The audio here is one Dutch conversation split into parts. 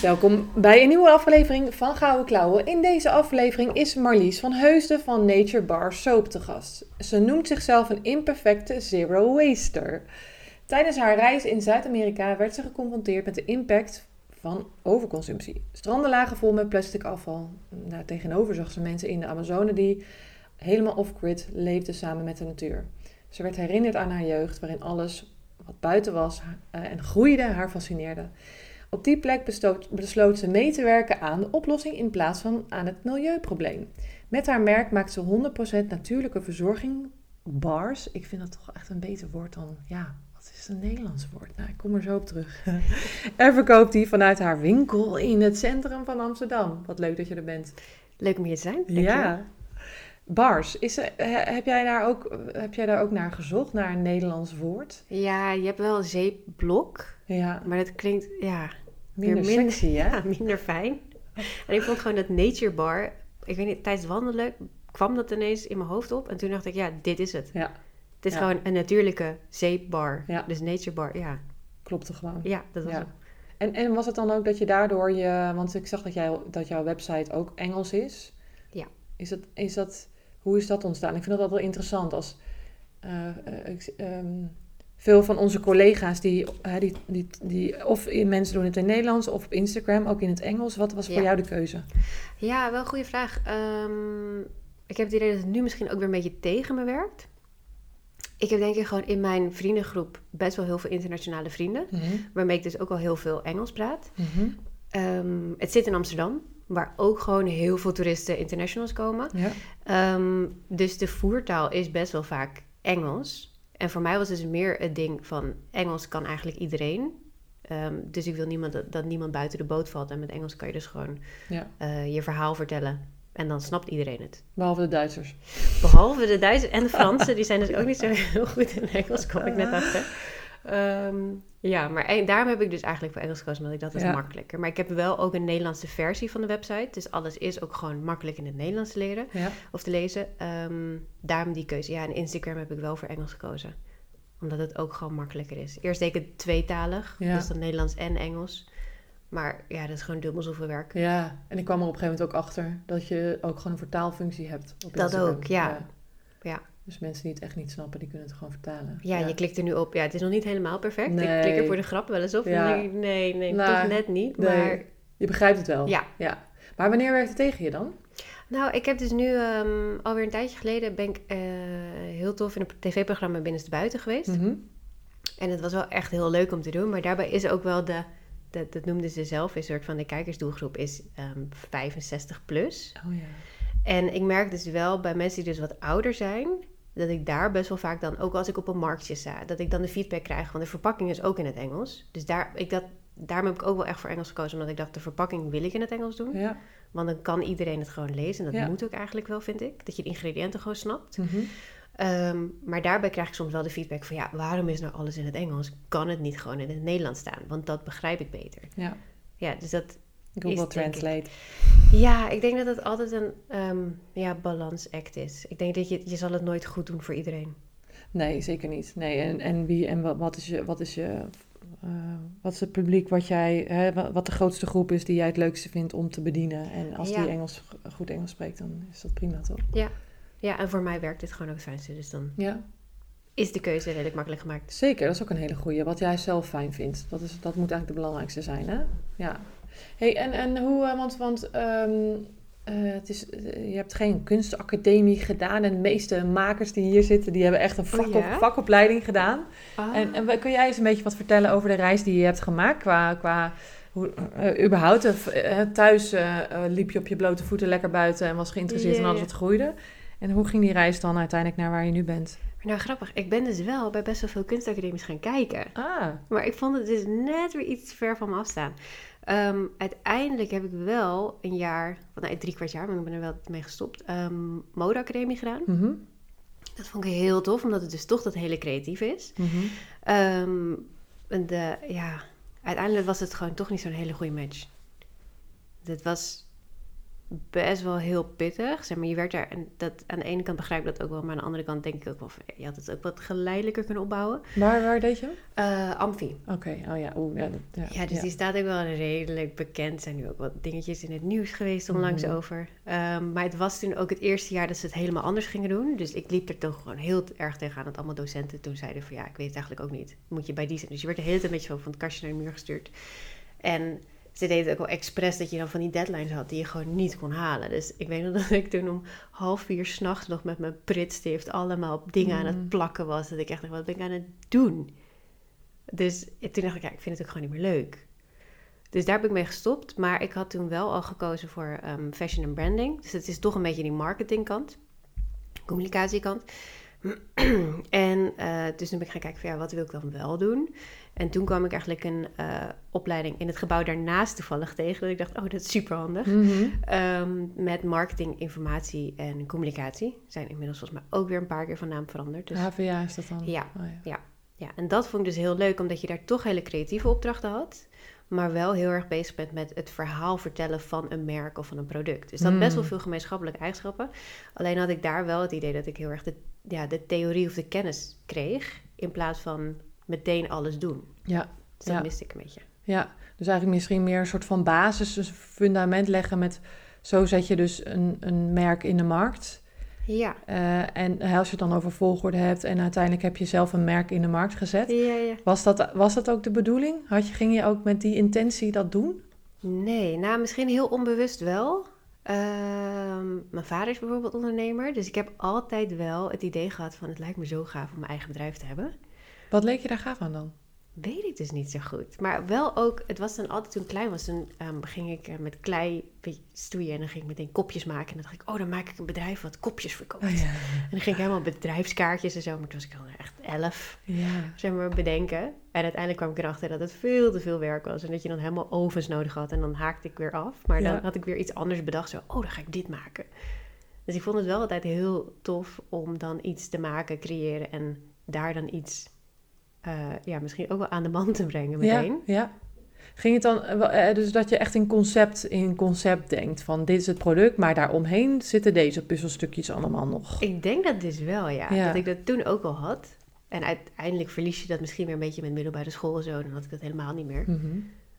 Welkom bij een nieuwe aflevering van Gouden Klauwen. In deze aflevering is Marlies van Heusden van Nature Bar Soap te gast. Ze noemt zichzelf een imperfecte zero waster. Tijdens haar reis in Zuid-Amerika werd ze geconfronteerd met de impact van overconsumptie. Stranden lagen vol met plastic afval. Daar tegenover zag ze mensen in de Amazone die helemaal off-grid leefden samen met de natuur. Ze werd herinnerd aan haar jeugd, waarin alles wat buiten was uh, en groeide haar fascineerde. Op die plek besloot, besloot ze mee te werken aan de oplossing in plaats van aan het milieuprobleem. Met haar merk maakt ze 100% natuurlijke verzorging bars. Ik vind dat toch echt een beter woord dan, ja, wat is een Nederlands woord? Nou, ik kom er zo op terug. en verkoopt die vanuit haar winkel in het centrum van Amsterdam. Wat leuk dat je er bent. Leuk om hier te zijn. ja. Bars, is heb, jij daar ook, heb jij daar ook naar gezocht, naar een Nederlands woord? Ja, je hebt wel een zeepblok. Ja. Maar dat klinkt, ja... Minder, minder sexy, hè? Ja, minder fijn. En ik vond gewoon dat Nature Bar... Ik weet niet, tijdens wandelen kwam dat ineens in mijn hoofd op. En toen dacht ik, ja, dit is het. Ja. Het is gewoon een natuurlijke zeepbar. Ja. Dus Nature Bar, ja. Klopte gewoon. Ja, dat was ja. En, en was het dan ook dat je daardoor je... Want ik zag dat, jij, dat jouw website ook Engels is. Ja. Is dat, is dat, hoe is dat ontstaan? Ik vind dat wel interessant als... Uh, um, veel van onze collega's die, die, die, die of mensen doen het in Nederlands of op Instagram, ook in het Engels. Wat was voor jou de keuze? Ja, wel een goede vraag. Um, ik heb het idee dat het nu misschien ook weer een beetje tegen me werkt. Ik heb denk ik gewoon in mijn vriendengroep best wel heel veel internationale vrienden. Mm Waarmee ik dus ook al heel veel Engels praat. Mm um, het zit in Amsterdam, waar ook gewoon heel veel toeristen internationals komen. Ja. Um, dus de voertaal is best wel vaak Engels. En voor mij was dus meer het ding van Engels kan eigenlijk iedereen. Um, dus ik wil niemand, dat, dat, niemand buiten de boot valt. En met Engels kan je dus gewoon ja. uh, je verhaal vertellen. En dan snapt iedereen het. Behalve de Duitsers. Behalve de Duitsers en de Fransen. die zijn dus ook niet zo heel goed in Engels, kom ik net achter. Um, ja, maar daarom heb ik dus eigenlijk voor Engels gekozen, omdat ik dat is makkelijker. Maar ik heb wel ook een Nederlandse versie van de website. Dus alles is ook gewoon makkelijk in het Nederlands te leren of te lezen. Um, daarom die keuze. Ja, en Instagram heb ik wel voor Engels gekozen. Omdat het ook gewoon makkelijker is. Eerst deed ik het tweetalig, dus dan Nederlands en Engels. Maar ja, dat is gewoon dubbel zoveel werk. Ja, en ik kwam er op een gegeven moment ook achter dat je ook gewoon een vertaalfunctie hebt. Op dat ook, ja. Dus mensen die het echt niet snappen, die kunnen het gewoon vertalen. Ja, je klikt er nu op. Ja, het is nog niet helemaal perfect. Nee. Ik klik er voor de grap wel eens op. Ja. Nee, nee, nee nou, toch net niet. Maar... Je begrijpt het wel. Ja. ja. Maar wanneer werkt het tegen je dan? Nou, ik heb dus nu um, alweer een tijdje geleden ben ik uh, heel tof in een tv-programma Binnenste Buiten geweest. Mm -hmm. En het was wel echt heel leuk om te doen. Maar daarbij is ook wel de, de dat noemden ze zelf, een soort van de kijkersdoelgroep is um, 65 plus. Oh ja. En ik merk dus wel bij mensen die dus wat ouder zijn, dat ik daar best wel vaak dan, ook als ik op een marktje sta, dat ik dan de feedback krijg, want de verpakking is ook in het Engels. Dus daar, ik dat, daarom heb ik ook wel echt voor Engels gekozen, omdat ik dacht, de verpakking wil ik in het Engels doen. Ja. Want dan kan iedereen het gewoon lezen. En dat moet ook eigenlijk wel, vind ik. Dat je de ingrediënten gewoon snapt. Mm -hmm. maar daarbij krijg ik soms wel de feedback van... ja, waarom is nou alles in het Engels? Kan het niet gewoon in het Nederlands staan? Want dat begrijp ik beter. Ja. Ja, dus dat Google Translate. Ja, ik denk dat het altijd een um, ja, balansact is. Ik denk dat je, je zal het nooit goed doen voor iedereen. Nee, zeker niet. Nee, en, en, wie, en wat, wat is je... Wat is je uh, wat is het publiek wat jij, hè, wat de grootste groep is die jij het leukste vindt om te bedienen? En als die Engels, goed Engels spreekt, dan is dat prima, toch? Ja. ja, en voor mij werkt dit gewoon ook het fijnste. Dus dan ja. is de keuze redelijk makkelijk gemaakt. Zeker, dat is ook een hele goede. Wat jij zelf fijn vindt. Dat, is, dat moet eigenlijk de belangrijkste zijn, hè? Ja. Hey, en, en hoe, eh, want, want um, uh, het is, je hebt geen kunstacademie gedaan. En de meeste makers die hier zitten, die hebben echt een oh, vakopleiding gedaan. Ah. En, en kun jij eens een beetje wat vertellen over de reis die je hebt gemaakt qua... qua hoe, uh, überhaupt, thuis liep je op je blote voeten lekker buiten en was geïnteresseerd in alles wat groeide. En hoe ging die reis dan uiteindelijk naar waar je nu bent? Nou, grappig. Ik ben dus wel bij best wel veel kunstacademies gaan kijken. Ah. Maar ik vond het dus net weer iets ver van me afstaan. Ehm, uiteindelijk heb ik wel een jaar, nee, drie kwart jaar, maar ik ben er wel mee gestopt, um, modeacademie gedaan. Mhm. Dat vond ik heel tof, omdat het dus toch dat hele creatief is. Mhm. Ehm, en de, ja, uiteindelijk was het gewoon toch niet zo'n hele goede match. Het was best wel heel pittig. Zeg maar, je werd daar, en dat, aan de ene kant begrijp ik dat ook wel, maar aan de andere kant denk ik ook wel van, je had het ook wat geleidelijker kunnen opbouwen. Waar, waar deed je? Uh, Amfi. Oké, oh ja. Oeh, ja, ja, ja, dus die staat ook wel redelijk bekend. Er zijn nu ook wat dingetjes in het nieuws geweest onlangs Mhm. over. Um, maar het was toen ook het eerste jaar dat ze het helemaal anders gingen doen. Dus ik liep er toch gewoon heel erg tegenaan dat allemaal docenten toen zeiden van ja, ik weet het eigenlijk ook niet. Moet je bij die zijn. Dus je werd de hele tijd een beetje van het kastje naar de muur gestuurd. En ze deden het ook wel expres dat je dan van die deadlines had die je gewoon niet kon halen. Dus ik weet nog dat ik toen om half vier s'nachts nog met mijn pritstift allemaal op dingen aan Mm. het plakken was. Dat ik echt dacht, wat ben ik aan het doen? Dus toen dacht ik, ja, ik vind het ook gewoon niet meer leuk. Dus daar heb ik mee gestopt. Maar ik had toen wel al gekozen voor um, fashion en branding. Dus het is toch een beetje die marketingkant, communicatiekant. en uh, dus toen ben ik gaan kijken van ja, wat wil ik dan wel doen? En toen kwam ik eigenlijk een uh, opleiding in het gebouw daarnaast toevallig tegen. Dat ik dacht, oh, dat is super handig. Mm -hmm. um, met marketing, informatie en communicatie. Zijn inmiddels volgens mij ook weer een paar keer van naam veranderd. Dus... HVA is dat dan? Ja, oh, ja. ja. ja, en dat vond ik dus heel leuk, omdat je daar toch hele creatieve opdrachten had. Maar wel heel erg bezig bent met het verhaal vertellen van een merk of van een product. Dus dat best wel veel gemeenschappelijke eigenschappen. Alleen had ik daar wel het idee dat ik heel erg de, ja, de theorie of de kennis kreeg. In plaats van meteen alles doen. Ja. Dus dat ja. miste ik een beetje. Ja, dus eigenlijk misschien meer een soort van basis, dus een fundament leggen met... Zo zet je dus een, een merk in de markt. Ja. Uh, en als je het dan over volgorde hebt en uiteindelijk heb je zelf een merk in de markt gezet. Ja, ja. Was, dat, was dat ook de bedoeling? Had je, ging je ook met die intentie dat doen? Nee, nou misschien heel onbewust wel. Uh, mijn vader is bijvoorbeeld ondernemer, dus ik heb altijd wel het idee gehad van het lijkt me zo gaaf om mijn eigen bedrijf te hebben. Wat leek je daar gaaf aan dan? Weet ik dus niet zo goed. Maar wel ook, het was dan altijd toen ik klein was, toen um, ging ik uh, met klei stoeien en dan ging ik meteen kopjes maken. En dan dacht ik, oh, dan maak ik een bedrijf wat kopjes verkoopt. Oh, ja. En dan ging ik helemaal bedrijfskaartjes en zo, maar toen was ik al echt elf, ja. zeg maar, bedenken. En uiteindelijk kwam ik erachter dat het veel te veel werk was en dat je dan helemaal ovens nodig had. En dan haakte ik weer af, maar dan had ik weer iets anders bedacht, zo, oh, dan ga ik dit maken. Dus ik vond het wel altijd heel tof om dan iets te maken, creëren en daar dan iets uh, ja, misschien ook wel aan de man te brengen meteen. Ja, ja. Ging het dan, uh, dus dat je echt in concept, in concept denkt van dit is het product, maar daaromheen zitten deze puzzelstukjes allemaal nog. Ik denk dat dus wel, ja. Ja. Dat ik dat toen ook al had. En uiteindelijk verlies je dat misschien weer een beetje met middelbare school en zo. Dan had ik dat helemaal niet meer. Mhm.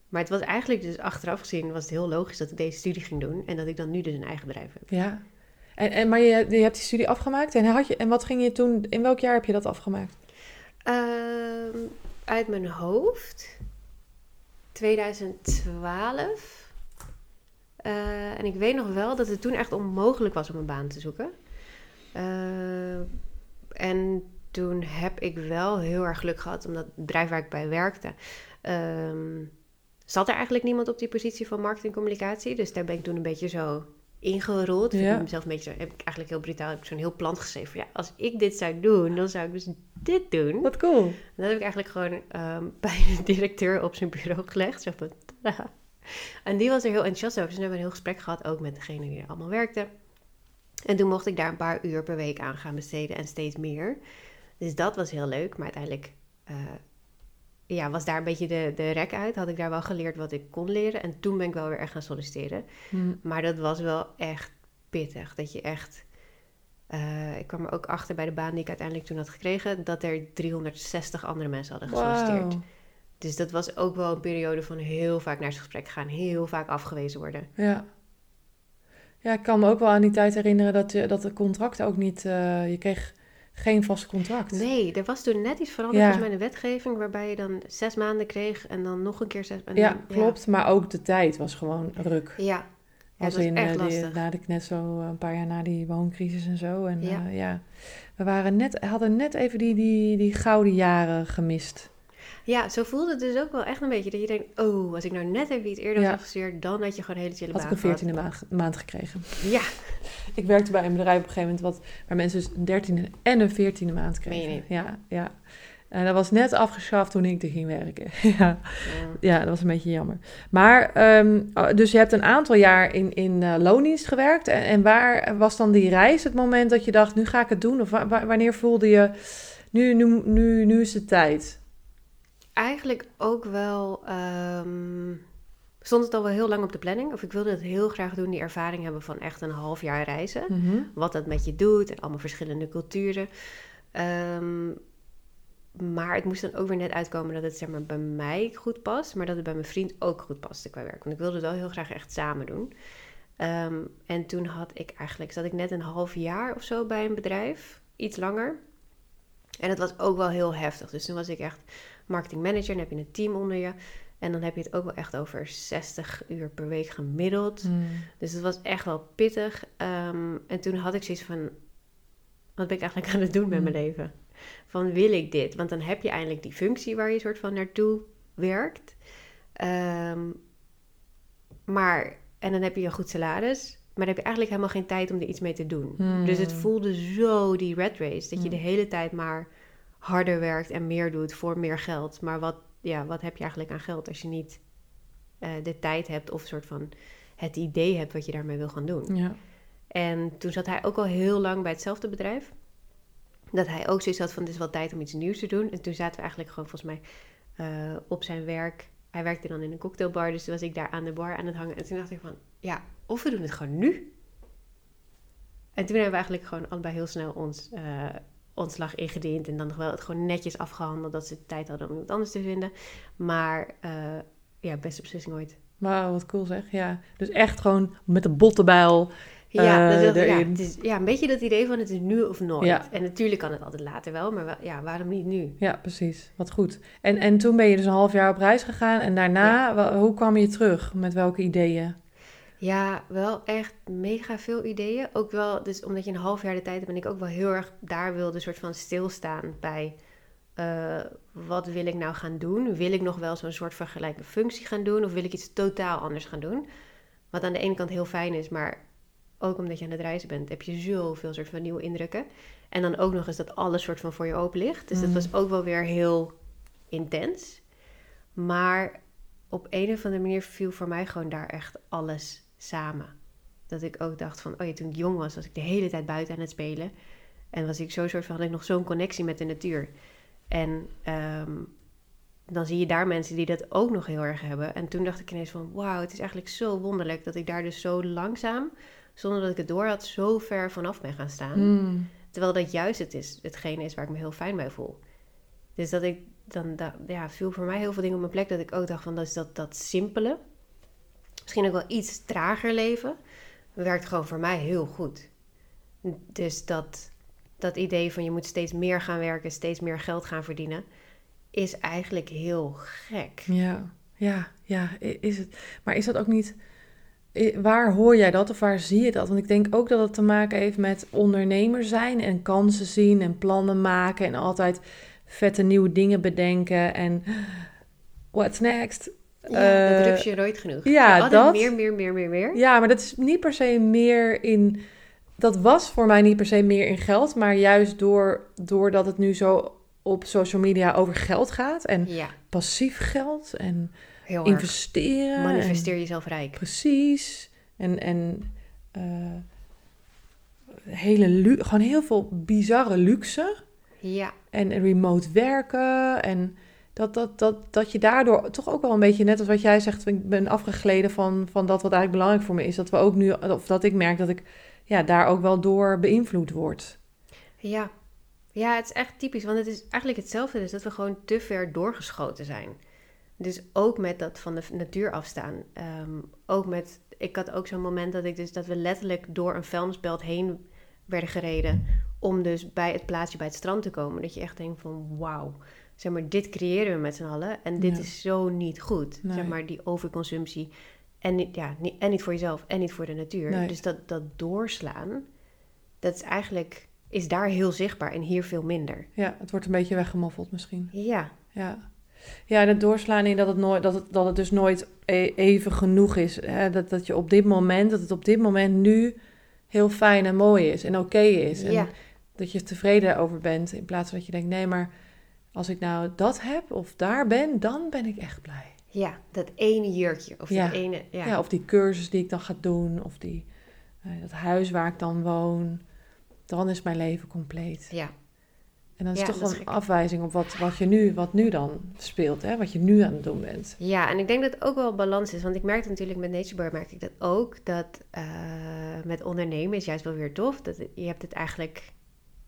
Maar het was eigenlijk dus achteraf gezien was het heel logisch dat ik deze studie ging doen. En dat ik dan nu dus een eigen bedrijf heb. Ja. En, en, maar je, je hebt die studie afgemaakt en, had je, en wat ging je toen, in welk jaar heb je dat afgemaakt? Ehm, uit mijn hoofd 2012. Eh, en ik weet nog wel dat het toen echt onmogelijk was om een baan te zoeken. Eh, en toen heb ik wel heel erg geluk gehad, omdat het bedrijf waar ik bij werkte. ehm, zat er eigenlijk niemand op die positie van marketing en communicatie. Dus daar ben ik toen een beetje zo ingerold. Ja. Ik mezelf een beetje heb ik eigenlijk heel brutaal heb ik zo'n heel plan geschreven. Ja, als ik dit zou doen, dan zou ik dus dit doen. Wat cool. En dat heb ik eigenlijk gewoon ehm, bij de directeur op zijn bureau gelegd. Zo van, tada. En die was er heel enthousiast over. Dus we hebben een heel gesprek gehad, ook met degene die er allemaal werkte. En toen mocht ik daar een paar uur per week aan gaan besteden en steeds meer. Dus dat was heel leuk. Maar uiteindelijk eh, ja, was daar een beetje de, de rek uit. Had ik daar wel geleerd wat ik kon leren. En toen ben ik wel weer echt gaan solliciteren. Hm. Maar dat was wel echt pittig. Dat je echt. eh, ik kwam er ook achter bij de baan die ik uiteindelijk toen had gekregen. dat er 360 andere mensen hadden gesolliciteerd. Dus dat was ook wel een periode van heel vaak naar het gesprek gaan. Heel vaak afgewezen worden. Ja. Ja, ik kan me ook wel aan die tijd herinneren dat, je, dat de contracten ook niet... eh, je kreeg geen vast contract. Nee, er was toen net iets veranderd Ja. volgens mij in de wetgeving. waarbij je dan zes maanden kreeg en dan nog een keer zes en Ja, klopt. Maar ook de tijd was gewoon ruk. Ja, ja Als was in echt eh, die, lastig. na de net zo een paar jaar na die wooncrisis en zo. En Ja. ja, ja. we waren net, hadden net even die, die, die gouden jaren gemist. Ja, zo voelde het dus ook wel echt een beetje. Dat je denkt, oh, als ik nou net even iets eerder gestudeerd, dan had je gewoon een hele chille Had ik baan een veertiende maand, maand gekregen. Ja, Ik werkte bij een bedrijf op een gegeven moment wat, waar mensen dus een dertiende en een veertiende maand Meen je kregen. niet? Ja, ja. En dat was net afgeschaft toen ik er ging werken. ja. Ja, dat was een beetje jammer. Maar, ehm, oh, dus je hebt een aantal jaar in, in eh, loondienst gewerkt. En, en waar was dan die reis het moment dat je dacht, nu ga ik het doen? Of wa- wa- wanneer voelde je, nu, nu, nu, nu is het tijd? Eigenlijk ook wel. ehm, stond het al wel heel lang op de planning. Of ik wilde het heel graag doen, die ervaring hebben van echt een half jaar reizen. Mhm. Wat dat met je doet en allemaal verschillende culturen. Ehm, maar het moest dan ook weer net uitkomen dat het zeg maar, bij mij goed past, maar dat het bij mijn vriend ook goed paste qua werk. Want ik wilde het wel heel graag echt samen doen. Ehm, en toen had ik eigenlijk, zat ik net een half jaar of zo bij een bedrijf, iets langer. En het was ook wel heel heftig. Dus toen was ik echt marketing manager, dan heb je een team onder je. En dan heb je het ook wel echt over 60 uur per week gemiddeld. Mm. Dus het was echt wel pittig. Ehm, en toen had ik zoiets van: wat ben ik eigenlijk aan het doen met mijn Mm. leven? Van wil ik dit? Want dan heb je eindelijk die functie waar je soort van naartoe werkt. Ehm, maar, en dan heb je een goed salaris. Maar dan heb je eigenlijk helemaal geen tijd om er iets mee te doen. Hmm. Dus het voelde zo die red race. Dat je de hele tijd maar harder werkt en meer doet voor meer geld. Maar wat, ja, wat heb je eigenlijk aan geld als je niet eh, de tijd hebt of soort van het idee hebt wat je daarmee wil gaan doen. Ja. En toen zat hij ook al heel lang bij hetzelfde bedrijf. Dat hij ook zoiets had van, het is wel tijd om iets nieuws te doen. En toen zaten we eigenlijk gewoon volgens mij eh, op zijn werk. Hij werkte dan in een cocktailbar, dus toen was ik daar aan de bar aan het hangen. En toen dacht ik van, ja, of we doen het gewoon nu. En toen hebben we eigenlijk gewoon allebei heel snel ons eh, ontslag ingediend. En dan nog wel het gewoon netjes afgehandeld dat ze tijd hadden om iemand anders te vinden. Maar eh, ja, beste beslissing ooit. Wauw, wat cool zeg. Ja, dus echt gewoon met een bottenbijl. Ja, eh, dat, ja, het is, ja, een beetje dat idee van het is nu of nooit. Ja. En natuurlijk kan het altijd later wel, maar wel- ja, waarom niet nu? Ja, precies. Wat goed. En, en toen ben je dus een half jaar op reis gegaan. En daarna, hoe kwam je terug? Met welke ideeën? Ja, wel echt mega veel ideeën. Ook wel, dus omdat je een half jaar de tijd hebt, ben ik ook wel heel erg daar wilde soort van stilstaan bij eh, wat wil ik nou gaan doen? Wil ik nog wel zo'n soort vergelijkende functie gaan doen? Of wil ik iets totaal anders gaan doen? Wat aan de ene kant heel fijn is, maar ook omdat je aan het reizen bent, heb je zoveel soort van nieuwe indrukken. En dan ook nog eens dat alles soort van voor je open ligt. Dus dat Mm. was ook wel weer heel intens. Maar op een of andere manier viel voor mij gewoon daar echt alles samen. Dat ik ook dacht van, oh ja, toen ik jong was, was ik de hele tijd buiten aan het spelen. En was ik zo soort van, had ik nog zo'n connectie met de natuur. En ehm, dan zie je daar mensen die dat ook nog heel erg hebben. En toen dacht ik ineens van, wauw, het is eigenlijk zo wonderlijk dat ik daar dus zo langzaam, zonder dat ik het door had, zo ver vanaf ben gaan staan. Hmm. Terwijl dat juist het is, hetgene is waar ik me heel fijn bij voel. Dus dat ik dan, da- ja, viel voor mij heel veel dingen op mijn plek. Dat ik ook dacht van, dat is dat, dat simpele. Misschien ook wel iets trager leven. Werkt gewoon voor mij heel goed. Dus dat, dat idee van je moet steeds meer gaan werken, steeds meer geld gaan verdienen, is eigenlijk heel gek. Ja, ja, ja. Is het, maar is dat ook niet... Waar hoor jij dat of waar zie je dat? Want ik denk ook dat het te maken heeft met ondernemer zijn en kansen zien en plannen maken en altijd vette nieuwe dingen bedenken en what's next? Ja, dat Eh, rups je nooit genoeg. ja, altijd dat- meer, meer, meer, meer, meer. Ja, maar dat is niet per se meer in. Dat was voor mij niet per se meer in geld, maar juist door, doordat het nu zo op social media over geld gaat en Ja, passief geld en heel erg. investeren. Manifesteer en- jezelf rijk. precies. En, en eh, hele lu- gewoon heel veel bizarre luxe Ja, en remote werken en dat, dat, dat, dat je daardoor toch ook wel een beetje, net als wat jij zegt, ik ben afgegleden van, van dat wat eigenlijk belangrijk voor me is, dat we ook nu, of dat ik merk dat ik ja, daar ook wel door beïnvloed word. Ja. ja, het is echt typisch. Want het is eigenlijk hetzelfde. Dus dat we gewoon te ver doorgeschoten zijn. Dus ook met dat van de natuur afstaan. Ehm, ook met, ik had ook zo'n moment dat ik dus dat we letterlijk door een vuilnisbelt heen werden gereden. Om dus bij het plaatsje bij het strand te komen. Dat je echt denkt van wauw. Zeg maar, dit creëren we met z'n allen. En dit Ja. is zo niet goed. Nee. Zeg maar, die overconsumptie. En niet, ja, niet, en niet voor jezelf en niet voor de natuur. Nee. Dus dat, dat doorslaan, dat is eigenlijk, is daar heel zichtbaar en hier veel minder. Ja, het wordt een beetje weggemoffeld misschien. Ja, Ja. Ja, en het doorslaan in dat het, nooit, dat het, dat het dus nooit e- even genoeg is. Hè? Dat, dat je op dit moment, dat het op dit moment nu heel fijn en mooi is en oké is. En Ja. dat je tevreden over bent. In plaats van dat je denkt, nee, maar als ik nou dat heb of daar ben, dan ben ik echt blij. Ja, dat ene jurkje. Of Ja. dat ene... Ja. Ja. of die cursus die ik dan ga doen, of die, eh, dat huis waar ik dan woon. Dan is mijn leven compleet. ja. En dan is Ja, toch wel een afwijzing op wat, wat, je nu, wat nu dan speelt, hè? wat je nu aan het doen bent. Ja, en ik denk dat het ook wel balans is. Want ik merk natuurlijk met Naturebar merk ik dat ook. Dat eh, met ondernemen is juist wel weer tof. Dat je hebt het eigenlijk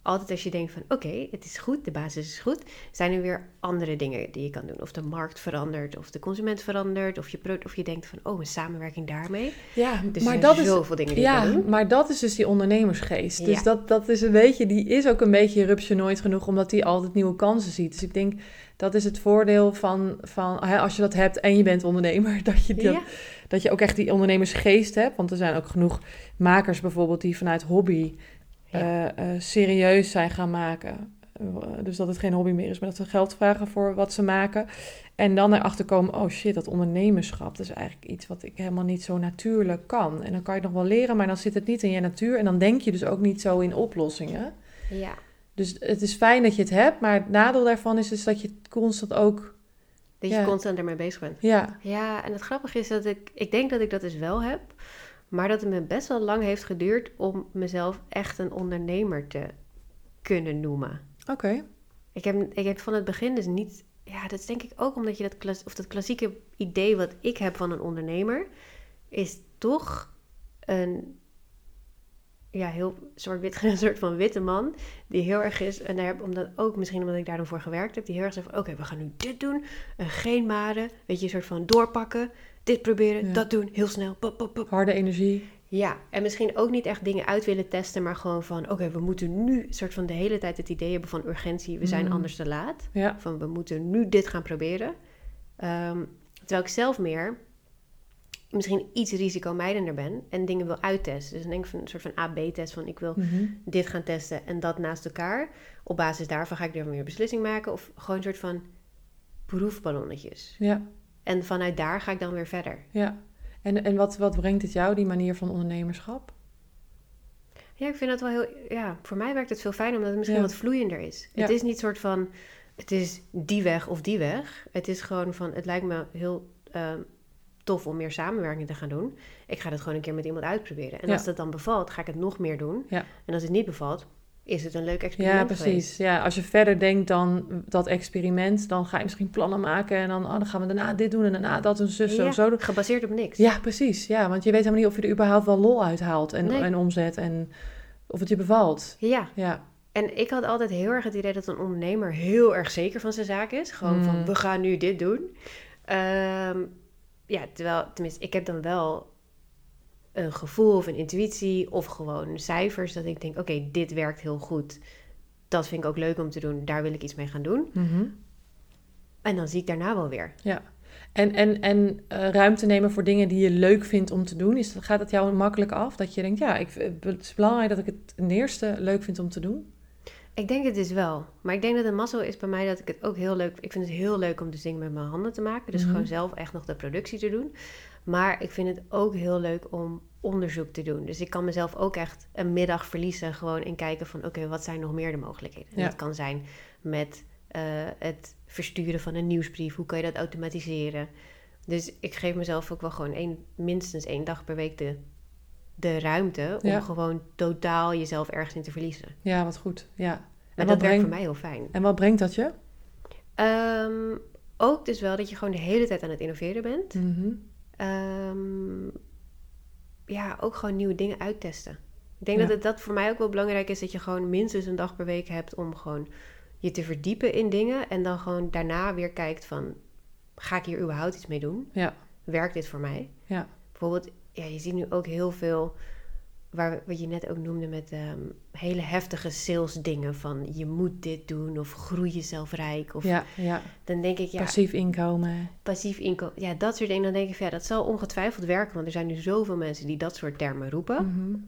altijd als je denkt van... Oké, het is goed, de basis is goed. Zijn er weer andere dingen die je kan doen. Of de markt verandert, of de consument verandert. Of je, of je denkt van, oh, een samenwerking daarmee. Ja, Dus maar er dat is, zoveel dingen die je ja, kan doen. maar dat is dus die ondernemersgeest. Dus Ja. dat, dat is een beetje, die is ook een beetje rupsje nooit genoeg, omdat die altijd nieuwe kansen ziet. Dus ik denk, dat is het voordeel van, van hè, als je dat hebt en je bent ondernemer, dat je, dat, Ja. dat je ook echt die ondernemersgeest hebt. Want er zijn ook genoeg makers bijvoorbeeld die vanuit hobby Ja. eh, eh, serieus zijn gaan maken. Eh, dus dat het geen hobby meer is, maar dat ze geld vragen voor wat ze maken. En dan erachter komen, oh shit, dat ondernemerschap, dat is eigenlijk iets wat ik helemaal niet zo natuurlijk kan. En dan kan je het nog wel leren, maar dan zit het niet in je natuur. En dan denk je dus ook niet zo in oplossingen. Ja, Dus het is fijn dat je het hebt, maar het nadeel daarvan is dus dat je constant ook, dat je Ja. constant ermee bezig bent. ja, Ja, en het grappige is dat ik... Ik denk dat ik dat dus wel heb. Maar dat het me best wel lang heeft geduurd om mezelf echt een ondernemer te kunnen noemen. oké. Ik heb, ik heb van het begin dus niet... Ja, dat is denk ik ook omdat je dat, klas, of dat klassieke idee wat ik heb van een ondernemer... is toch een... Ja, heel zwart-wit, een soort van witte man. Die heel erg is, en daar heb, omdat ook misschien omdat ik daar dan voor gewerkt heb... die heel erg zegt van, oké, we gaan nu dit doen. En geen maren. Weet je, een soort van doorpakken. Dit proberen, Ja. dat doen, heel snel. Pop, pop, pop. Harde energie. Ja, en misschien ook niet echt dingen uit willen testen, maar gewoon van: oké, we moeten nu soort van de hele tijd het idee hebben van urgentie, we zijn Mm. anders te laat. Ja, Van we moeten nu dit gaan proberen. Ehm, terwijl ik zelf meer misschien iets risicomijdender ben en dingen wil uittesten. Dus dan denk ik van een soort van A-B-test van ik wil mhm. dit gaan testen en dat naast elkaar. Op basis daarvan ga ik er weer een beslissing maken of gewoon een soort van proefballonnetjes. ja, En vanuit daar ga ik dan weer verder. ja. En, en wat, wat brengt het jou, die manier van ondernemerschap? Ja, ik vind dat wel heel. Ja, voor mij werkt het veel fijner omdat het misschien Ja. wat vloeiender is. Ja. Het is niet soort van. Het is die weg of die weg. Het is gewoon van. Het lijkt me heel ehm, tof om meer samenwerking te gaan doen. Ik ga dat gewoon een keer met iemand uitproberen. En Ja. als dat dan bevalt, ga ik het nog meer doen. Ja. En als het niet bevalt, is het een leuk experiment. Ja, precies. geweest. Ja, als je verder denkt dan dat experiment, dan ga je misschien plannen maken en dan, oh, dan gaan we daarna dit doen en daarna dat en zus zo, Ja, zo. Gebaseerd op niks. Ja, precies. Ja, want je weet helemaal niet of je er überhaupt wel lol uithaalt en, Nee. en omzet en of het je bevalt. ja. Ja, En ik had altijd heel erg het idee dat een ondernemer heel erg zeker van zijn zaak is. Gewoon Mm. van, we gaan nu dit doen. Ehm, ja, terwijl, tenminste, ik heb dan wel een gevoel of een intuïtie of gewoon cijfers dat ik denk, oké, dit werkt heel goed. Dat vind ik ook leuk om te doen. Daar wil ik iets mee gaan doen. Mhm. En dan zie ik daarna wel weer. ja. En, en, en eh, ruimte nemen voor dingen die je leuk vindt om te doen, is, gaat het jou makkelijk af? Dat je denkt, ja, ik, het is belangrijk dat ik het ten eerste leuk vind om te doen? Ik denk het dus wel. Maar ik denk dat een mazzel is bij mij dat ik het ook heel leuk... Ik vind het heel leuk om dus dingen met mijn handen te maken. Dus Mhm. gewoon zelf echt nog de productie te doen. Maar ik vind het ook heel leuk om onderzoek te doen. Dus ik kan mezelf ook echt een middag verliezen. Gewoon en kijken van oké, wat zijn nog meer de mogelijkheden? En Ja. dat kan zijn met eh, het versturen van een nieuwsbrief. Hoe kan je dat automatiseren? Dus ik geef mezelf ook wel gewoon één, minstens één dag per week de, de ruimte... om Ja. gewoon totaal jezelf ergens in te verliezen. Ja, wat goed. Ja. En, En dat werkt brengt, voor mij heel fijn. en wat brengt dat je? Ehm, ook dus wel dat je gewoon de hele tijd aan het innoveren bent. Mhm. Ehm, ja, ook gewoon nieuwe dingen uittesten. Ik denk Ja. dat het dat voor mij ook wel belangrijk is... dat je gewoon minstens een dag per week hebt om gewoon je te verdiepen in dingen... en dan gewoon daarna weer kijkt van... ga ik hier überhaupt iets mee doen? Ja. Werkt dit voor mij? Ja. Bijvoorbeeld, ja, je ziet nu ook heel veel... Waar, wat je net ook noemde met ehm, hele heftige sales dingen... van je moet dit doen of groei jezelf rijk. Of, Ja, ja. Dan denk ik, ja, Passief inkomen. passief inkomen. Ja, dat soort dingen. Dan denk ik, ja, dat zal ongetwijfeld werken. Want er zijn nu zoveel mensen die dat soort termen roepen. Mhm.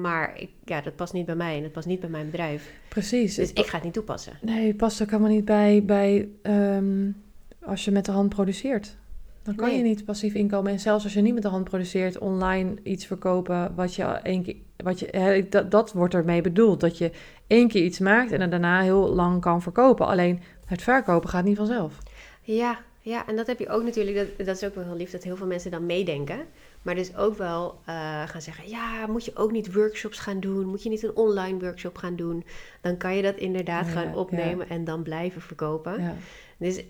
Maar ik, ja, dat past niet bij mij en dat past niet bij mijn bedrijf. Precies. Dus ik ga het niet toepassen. Nee, het past ook helemaal niet bij, bij, ehm, als je met de hand produceert. Dan kan Nee. je niet passief inkomen. En zelfs als je niet met de hand produceert, online iets verkopen wat je één keer. Wat je, dat, dat wordt ermee bedoeld. Dat je één keer iets maakt en daarna heel lang kan verkopen. Alleen het verkopen gaat niet vanzelf. Ja, ja, en dat heb je ook natuurlijk. Dat, dat is ook wel heel lief dat heel veel mensen dan meedenken. Maar dus ook wel eh, gaan zeggen: ja, moet je ook niet workshops gaan doen? Moet je niet een online workshop gaan doen? Dan kan je dat inderdaad Ja, gaan ja. opnemen en dan blijven verkopen. Ja. Dus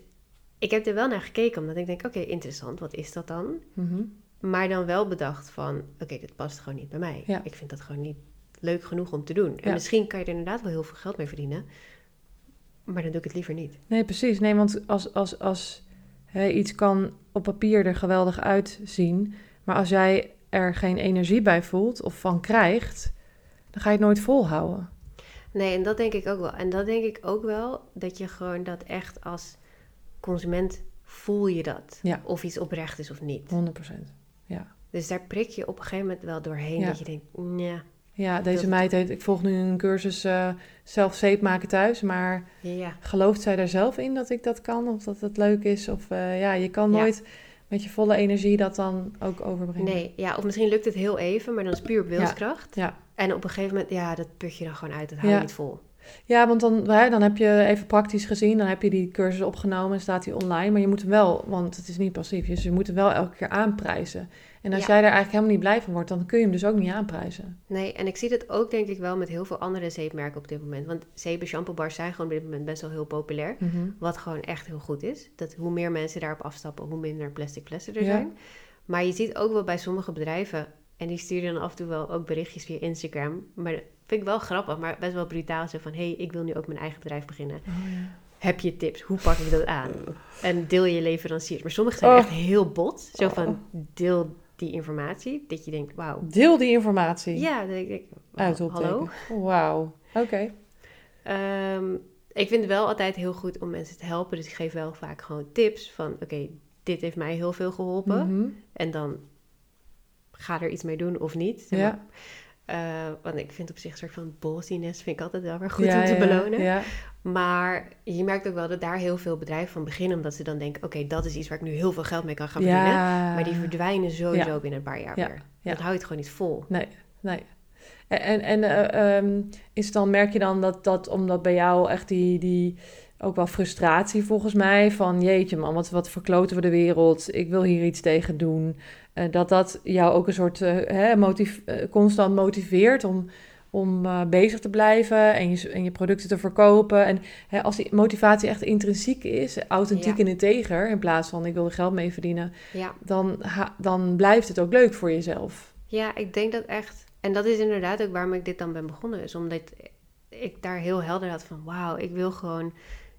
ik heb er wel naar gekeken, omdat ik denk: oké, interessant, wat is dat dan? Mhm. Maar dan wel bedacht van: oké, dit past gewoon niet bij mij. Ja. Ik vind dat gewoon niet leuk genoeg om te doen. En Ja. misschien kan je er inderdaad wel heel veel geld mee verdienen. Maar dan doe ik het liever niet. Nee, precies. Nee, want als, als, als hè, iets kan op papier er geweldig uitzien, maar als jij er geen energie bij voelt of van krijgt, dan ga je het nooit volhouden. Nee, en dat denk ik ook wel. En dat denk ik ook wel, dat je gewoon dat echt als consument voel je dat. Ja. Of iets oprecht is of niet. 100%. Ja. Dus daar prik je op een gegeven moment wel doorheen. Ja. Dat je denkt, ja, Ja, deze Dat- meid heeft, ik volg nu een cursus eh, zelf zeep maken thuis, maar ja, gelooft zij er zelf in dat ik dat kan of dat het leuk is? Of eh, ja, je kan nooit met je volle energie dat dan ook overbrengen. nee. Ja, of misschien lukt het heel even, maar dan is het puur op wilskracht. Ja. En op een gegeven moment, ja, dat put je dan gewoon uit. Dat hou je niet vol. Ja, want dan, hè, dan heb je even praktisch gezien, dan heb je die cursus opgenomen en staat die online. Maar je moet hem wel, want het is niet passief, dus je moet hem wel elke keer aanprijzen. En als Ja. jij daar eigenlijk helemaal niet blij van wordt, dan kun je hem dus ook niet aanprijzen. Nee, en ik zie dat ook denk ik wel met heel veel andere zeepmerken op dit moment. Want zeep en shampoo bars zijn gewoon op dit moment best wel heel populair. Wat gewoon echt heel goed is. Dat hoe meer mensen daarop afstappen, hoe minder plastic flessen er Ja. zijn. Maar je ziet ook wel bij sommige bedrijven, en die sturen dan af en toe wel ook berichtjes via Instagram. Maar vind ik wel grappig, maar best wel brutaal. Zo van, hé, hey, ik wil nu ook mijn eigen bedrijf beginnen. Oh, ja. Heb je tips? Hoe pak ik dat aan? En deel je leveranciers. Maar sommige zijn Oh. echt heel bot. Zo Oh. van, deel die informatie. Dat je denkt, wauw. Deel die informatie. Ja, dat ik denk, hallo? Wauw. Oké. Ehm, ik vind het wel altijd heel goed om mensen te helpen. Dus ik geef wel vaak gewoon tips van... oké, dit heeft mij heel veel geholpen. Mhm. En dan ga er iets mee doen of niet. zeg maar. Ja. Eh, want ik vind op zich een soort van bossiness... vind ik altijd wel weer goed Ja, om te ja, belonen. Ja. Maar je merkt ook wel dat daar heel veel bedrijven van beginnen... omdat ze dan denken... oké, dat is iets waar ik nu heel veel geld mee kan gaan verdienen. Maar die verdwijnen sowieso binnen een paar jaar Ja. weer. Ja. Dan hou je het gewoon niet vol. Nee, nee. En, en, eh, ehm, is dan, merk je dan dat, dat omdat bij jou echt die, die ook wel frustratie volgens mij van jeetje man, wat, wat verkloten we de wereld, ik wil hier iets tegen doen, dat dat jou ook een soort eh, hè, motiv eh, constant motiveert om, om eh, bezig te blijven en je, en je producten te verkopen. En hè, als die motivatie echt intrinsiek is, authentiek Ja. en integer, in plaats van ik wil er geld mee verdienen, Ja. dan, dan blijft het ook leuk voor jezelf. Ja, ik denk dat echt. En dat is inderdaad ook waarom ik dit dan ben begonnen. Is omdat ik daar heel helder had van... wauw, ik wil gewoon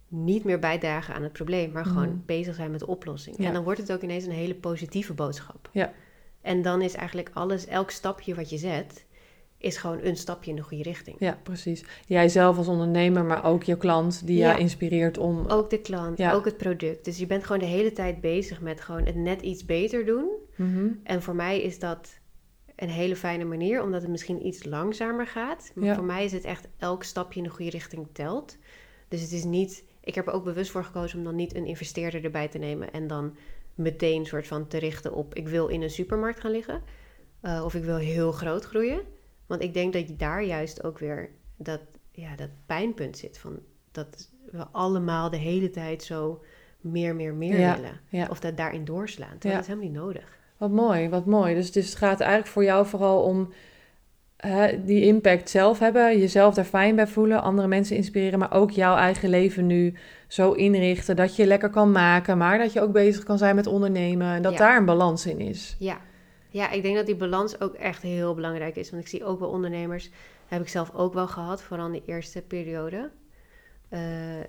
niet meer bijdragen aan het probleem... maar gewoon Mhm. bezig zijn met de oplossing. Ja. En dan wordt het ook ineens een hele positieve boodschap. Ja. En dan is eigenlijk alles, elk stapje wat je zet... is gewoon een stapje in de goede richting. Ja, precies. Jij zelf als ondernemer, maar ook je klant die Ja. jou inspireert om... Ook de klant, Ja. ook het product. Dus je bent gewoon de hele tijd bezig met gewoon het net iets beter doen... Mhm. En voor mij is dat een hele fijne manier, omdat het misschien iets langzamer gaat. Maar Ja. voor mij is het echt elk stapje in de goede richting telt. Dus het is niet. Ik heb er ook bewust voor gekozen om dan niet een investeerder erbij te nemen en dan meteen soort van te richten op ik wil in een supermarkt gaan liggen. eh, of ik wil heel groot groeien. Want ik denk dat je daar juist ook weer dat, ja, dat pijnpunt zit van dat we allemaal de hele tijd zo meer, meer, meer Ja, willen. ja. Of dat daarin doorslaan. Terwijl Ja. dat is helemaal niet nodig. Wat mooi, wat mooi. Dus, dus het gaat eigenlijk voor jou vooral om die impact zelf hebben, jezelf daar fijn bij voelen, andere mensen inspireren, maar ook jouw eigen leven nu zo inrichten dat je lekker kan maken, maar dat je ook bezig kan zijn met ondernemen en dat Ja. daar een balans in is. Ja. ja, ik denk dat die balans ook echt heel belangrijk is. Want ik zie ook wel ondernemers, heb ik zelf ook wel gehad, vooral in de eerste periode, eh,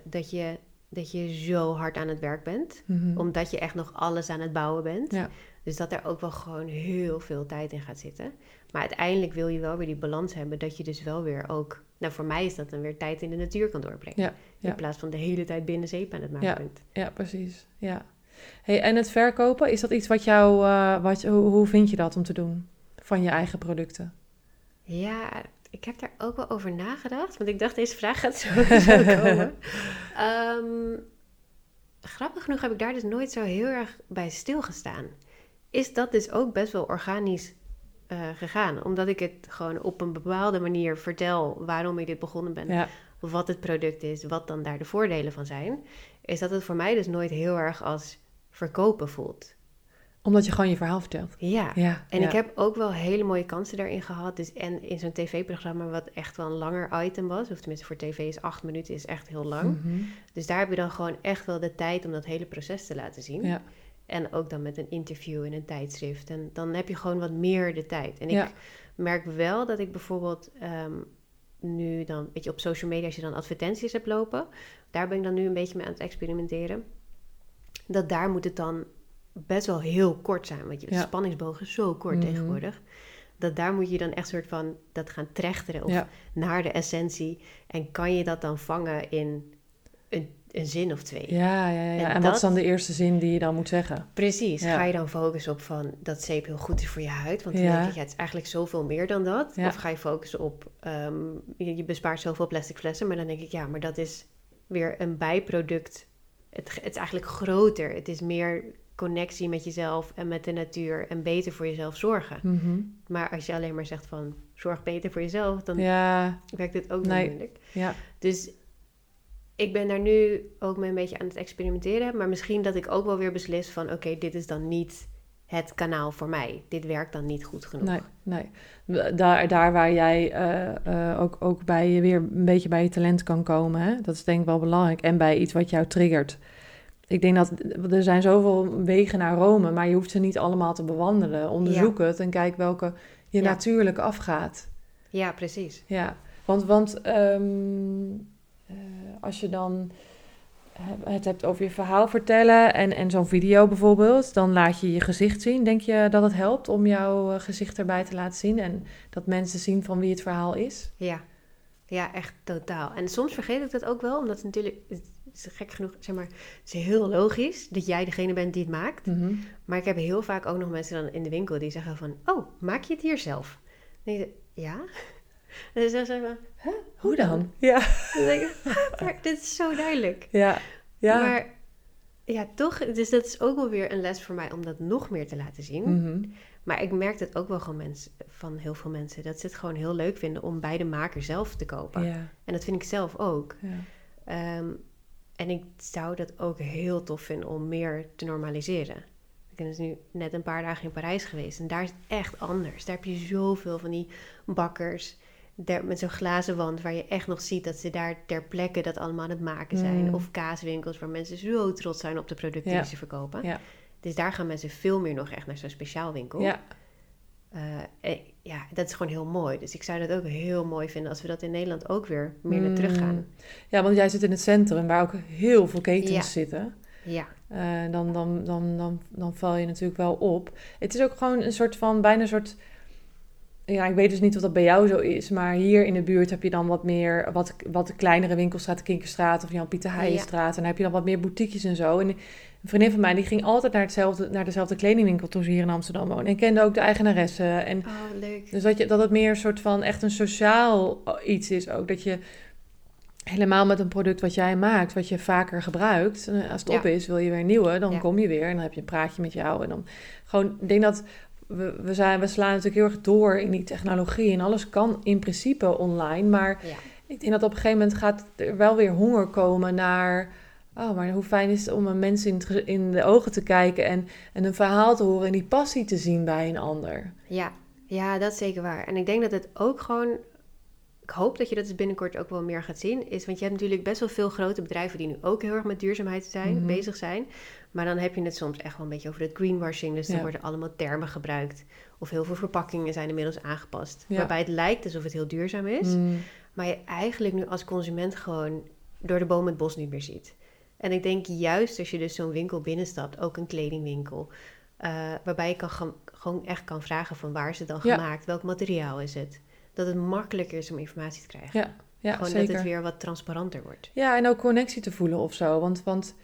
dat, je, dat je zo hard aan het werk bent. Mhm. Omdat je echt nog alles aan het bouwen bent. Ja. Dus dat er ook wel gewoon heel veel tijd in gaat zitten. Maar uiteindelijk wil je wel weer die balans hebben. Dat je dus wel weer ook... Nou, voor mij is dat dan weer tijd in de natuur kan doorbrengen. Ja, ja. In plaats van de hele tijd binnen zeep aan het maken Ja. bent. Ja, precies. Ja. Hey, en het verkopen, is dat iets wat jou, eh, wat, hoe, hoe vind je dat om te doen van je eigen producten? Ja, ik heb daar ook wel over nagedacht. Want ik dacht, deze vraag gaat sowieso komen. Ehm, grappig genoeg heb ik daar dus nooit zo heel erg bij stilgestaan. Is dat dus ook best wel organisch uh, gegaan. Omdat ik het gewoon op een bepaalde manier vertel waarom ik dit begonnen ben. Ja. Wat het product is, wat dan daar de voordelen van zijn. Is dat het voor mij dus nooit heel erg als verkopen voelt. Omdat je gewoon je verhaal vertelt. Ja, Ja. en ja. ik heb ook wel hele mooie kansen daarin gehad. Dus en in zo'n tv-programma wat echt wel een langer item was. Of tenminste voor tv is acht minuten is echt heel lang. Mhm. Dus daar heb je dan gewoon echt wel de tijd om dat hele proces te laten zien. Ja. En ook dan met een interview in een tijdschrift. En dan heb je gewoon wat meer de tijd. En Ja. ik merk wel dat ik bijvoorbeeld ehm, nu dan, weet je, op social media, als je dan advertenties hebt lopen, daar ben ik dan nu een beetje mee aan het experimenteren. Dat daar moet het dan best wel heel kort zijn. Want je de Ja. spanningsboog is zo kort Mhm. tegenwoordig. Dat daar moet je dan echt soort van dat gaan trechteren of Ja. naar de essentie. En kan je dat dan vangen in een, een zin of twee? Ja, ja, ja. En En, wat is dat- dan de eerste zin die je dan moet zeggen? Precies. Ja. Ga je dan focussen op van dat zeep heel goed is voor je huid? Want dan Ja. denk ik, ja, het is eigenlijk zoveel meer dan dat. Ja. Of ga je focussen op, ehm, je, je bespaart zoveel plastic flessen. Maar dan denk ik, ja, maar dat is weer een bijproduct. Het, het is eigenlijk groter. Het is meer connectie met jezelf en met de natuur. En beter voor jezelf zorgen. Mhm. Maar als je alleen maar zegt van, zorg beter voor jezelf. Dan Ja, werkt het ook Nee. moeilijk. ja. Dus ik ben daar nu ook mee een beetje aan het experimenteren. Maar misschien dat ik ook wel weer beslis van... oké, dit is dan niet het kanaal voor mij. Dit werkt dan niet goed genoeg. Nee, nee. Daar, daar waar jij eh, eh, ook, ook bij je weer een beetje bij je talent kan komen. Hè? Dat is denk ik wel belangrijk. En bij iets wat jou triggert. Ik denk dat er zijn zoveel wegen naar Rome, maar je hoeft ze niet allemaal te bewandelen. Onderzoek het en kijk welke je Ja. natuurlijk afgaat. Ja, precies. Ja, want, want ehm, eh, als je dan het hebt over je verhaal vertellen en, en zo'n video bijvoorbeeld, dan laat je je gezicht zien. Denk je dat het helpt om jouw eh, gezicht erbij te laten zien en dat mensen zien van wie het verhaal is? Ja. Ja, echt totaal. En soms vergeet ik dat ook wel, omdat het natuurlijk... Het is gek genoeg, zeg maar... Het is heel logisch dat jij degene bent die het maakt. Mhm. Maar ik heb heel vaak ook nog mensen dan in de winkel die zeggen van... Oh, maak je het hier zelf? Dan denk ik, ja? En dan zeggen ze van... Huh, Hoe dan? Ja. Dan denk ik, "Huh, maar dit is zo duidelijk. Ja. Ja. Maar ja, toch, dus dat is ook wel weer een les voor mij om dat nog meer te laten zien. Mhm. Maar ik merk het ook wel gewoon mensen, van heel veel mensen, dat ze het gewoon heel leuk vinden om bij de maker zelf te kopen. En dat vind ik zelf ook. Ja. Ehm, en ik zou dat ook heel tof vinden om meer te normaliseren. Ik ben dus nu net een paar dagen in Parijs geweest en daar is het echt anders. Daar heb je zoveel van die bakkers met zo'n glazen wand waar je echt nog ziet dat ze daar ter plekke dat allemaal aan het maken zijn. Mm. Of kaaswinkels waar mensen zo trots zijn op de producten Ja. die ze verkopen. Ja. Dus daar gaan mensen veel meer nog echt naar zo'n speciaal winkel. Ja. Eh, ja, dat is gewoon heel mooi. Dus ik zou dat ook heel mooi vinden als we dat in Nederland ook weer meer naar terug gaan. ja, want jij zit in het centrum waar ook heel veel ketens Ja. zitten. Ja, Eh, dan, dan, dan, dan, dan val je natuurlijk wel op. Het is ook gewoon een soort van, bijna een soort... Ja, ik weet dus niet of dat bij jou zo is, maar hier in de buurt heb je dan wat meer, wat, wat kleinere winkelstraat, de Kinkerstraat of Jan Pieter Heijenstraat. En dan heb je dan wat meer boutiques en zo. En een vriendin van mij, die ging altijd naar, hetzelfde, naar dezelfde kledingwinkel toen ze hier in Amsterdam woonde. En kende ook de eigenaresse. En oh leuk. dus dat, je, dat het meer een soort van echt een sociaal iets is ook. Dat je helemaal met een product wat jij maakt, wat je vaker gebruikt. en Als het Ja. op is, wil je weer een nieuwe, dan Ja. kom je weer en dan heb je een praatje met jou. En dan gewoon, ik denk dat we, we, zijn, we slaan natuurlijk heel erg door in die technologie. En alles kan in principe online. Maar Ja. ik denk dat op een gegeven moment gaat er wel weer honger komen naar... Oh, maar hoe fijn is het om een mens in, de ogen te kijken en, en een verhaal te horen en die passie te zien bij een ander. Ja, ja, dat is zeker waar. En ik denk dat het ook gewoon. Ik hoop dat je dat dus binnenkort ook wel meer gaat zien. Is, want je hebt natuurlijk best wel veel grote bedrijven die nu ook heel erg met duurzaamheid zijn, Mhm. bezig zijn. Maar dan heb je het soms echt wel een beetje over het greenwashing. Dus dan Ja. worden allemaal termen gebruikt. Of heel veel verpakkingen zijn inmiddels aangepast. Ja. Waarbij het lijkt alsof het heel duurzaam is. Mm. Maar je eigenlijk nu als consument gewoon door de boom het bos niet meer ziet. En ik denk juist als je dus zo'n winkel binnenstapt, ook een kledingwinkel, eh, waarbij je kan gewoon echt kan vragen van waar is het dan Ja. gemaakt, welk materiaal is het, dat het makkelijker is om informatie te krijgen. Ja, ja gewoon zeker. dat het weer wat transparanter wordt. Ja, en ook connectie te voelen of zo. Want, want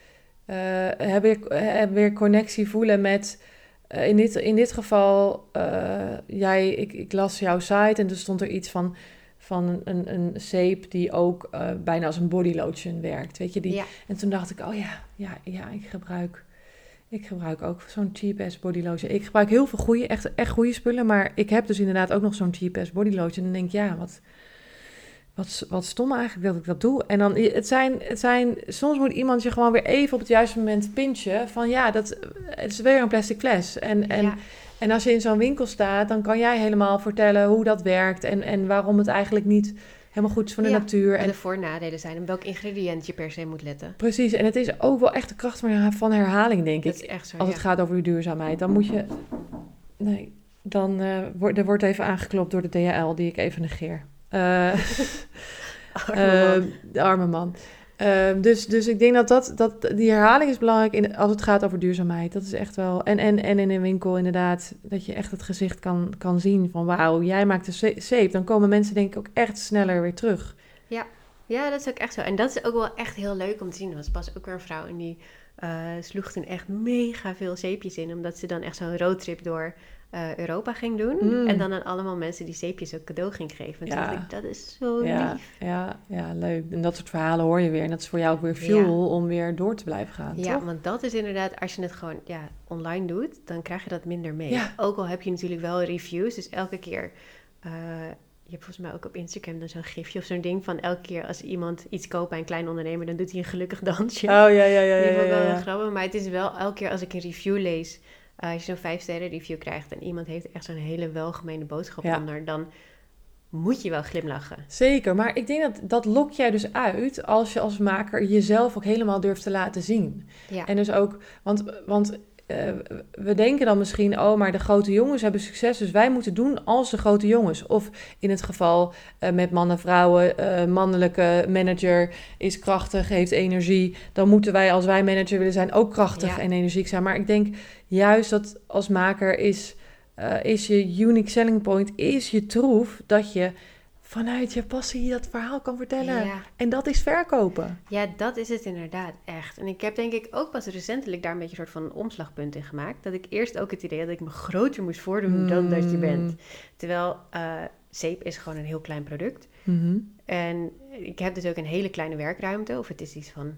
heb, weer, heb weer connectie voelen met... eh, in, dit, in dit geval, eh, jij, ik, ik las jouw site en er stond er iets van... van een, een, zeep die ook eh, bijna als een body lotion werkt. Weet je, die, Ja. En toen dacht ik, oh ja, ja, ja ik gebruik... Ik gebruik ook zo'n cheap ass body lotion. Ik gebruik heel veel goede, echt, echt goede spullen. Maar ik heb dus inderdaad ook nog zo'n cheap ass body lotion. En dan denk ik, ja, wat, wat, wat stom eigenlijk dat ik dat doe. En dan, het zijn, het zijn, soms moet iemand je gewoon weer even op het juiste moment pinchen. Van ja, dat, het is weer een plastic fles. En, en, ja. en als je in zo'n winkel staat, dan kan jij helemaal vertellen hoe dat werkt. En, en waarom het eigenlijk niet helemaal goed is voor de Ja, natuur. En En de voor- en nadelen zijn en welk ingrediënt je per se moet letten. precies, en het is ook wel echt de kracht van her- van herhaling, denk Dat ik. is echt zo. Als ja. het gaat over die duurzaamheid, dan moet je. Nee, dan eh, wordt er wordt even aangeklopt door de DHL, die ik even negeer. Eh, Arme man. eh, de arme man. Eh, dus, dus ik denk dat, dat, dat die herhaling is belangrijk in, als het gaat over duurzaamheid. Dat is echt wel. En, en, en in een winkel inderdaad, dat je echt het gezicht kan, kan zien van wauw, jij maakt een ze- zeep. Dan komen mensen denk ik ook echt sneller weer terug. Ja, dat is ook echt zo. En dat is ook wel echt heel leuk om te zien. Er was pas ook weer een vrouw en die eh, sloeg toen echt mega veel zeepjes in. Omdat ze dan echt zo'n roadtrip door eh, Europa ging doen. Mm. En dan aan allemaal mensen die zeepjes ook cadeau ging geven. En Ja. dacht ik, dat is zo Ja, lief. ja, ja, leuk. En dat soort verhalen hoor je weer. En dat is voor jou ook weer fuel om weer door te blijven gaan. Ja, toch? want dat is inderdaad, als je het gewoon ja, online doet, dan krijg je dat minder mee. Ja. Ook al heb je natuurlijk wel reviews, dus elke keer... eh, je hebt volgens mij ook op Instagram dan zo'n gifje of zo'n ding van elke keer als iemand iets koopt bij een klein ondernemer, dan doet hij een gelukkig dansje. Oh ja, ja, ja. ja, Die ik ja, wel ja. heel grappig. Maar het is wel elke keer als ik een review lees, eh, als je zo'n vijf sterren review krijgt en iemand heeft echt zo'n hele welgemeende boodschap Ja. onder, dan moet je wel glimlachen. Zeker, maar ik denk dat dat lokt jij dus uit als je als maker jezelf ook helemaal durft te laten zien. Ja, En dus ook, want, want eh, we denken dan misschien, oh, maar de grote jongens hebben succes, dus wij moeten doen als de grote jongens. Of in het geval eh, met mannen, vrouwen, mannelijke manager is krachtig, heeft energie. Dan moeten wij, als wij manager willen zijn, ook krachtig Ja. en energiek zijn. Maar ik denk juist dat als maker is, eh, is je unique selling point, is je troef dat je vanuit je passie dat verhaal kan vertellen. ja. En dat is verkopen. ja, dat is het inderdaad echt. En ik heb denk ik ook pas recentelijk daar een beetje een soort van omslagpunt in gemaakt. Dat ik eerst ook het idee had dat ik me groter moest voordoen dan dat je Mm. bent. Terwijl eh, zeep is gewoon een heel klein product. Mhm. En ik heb dus ook een hele kleine werkruimte. Of het is iets van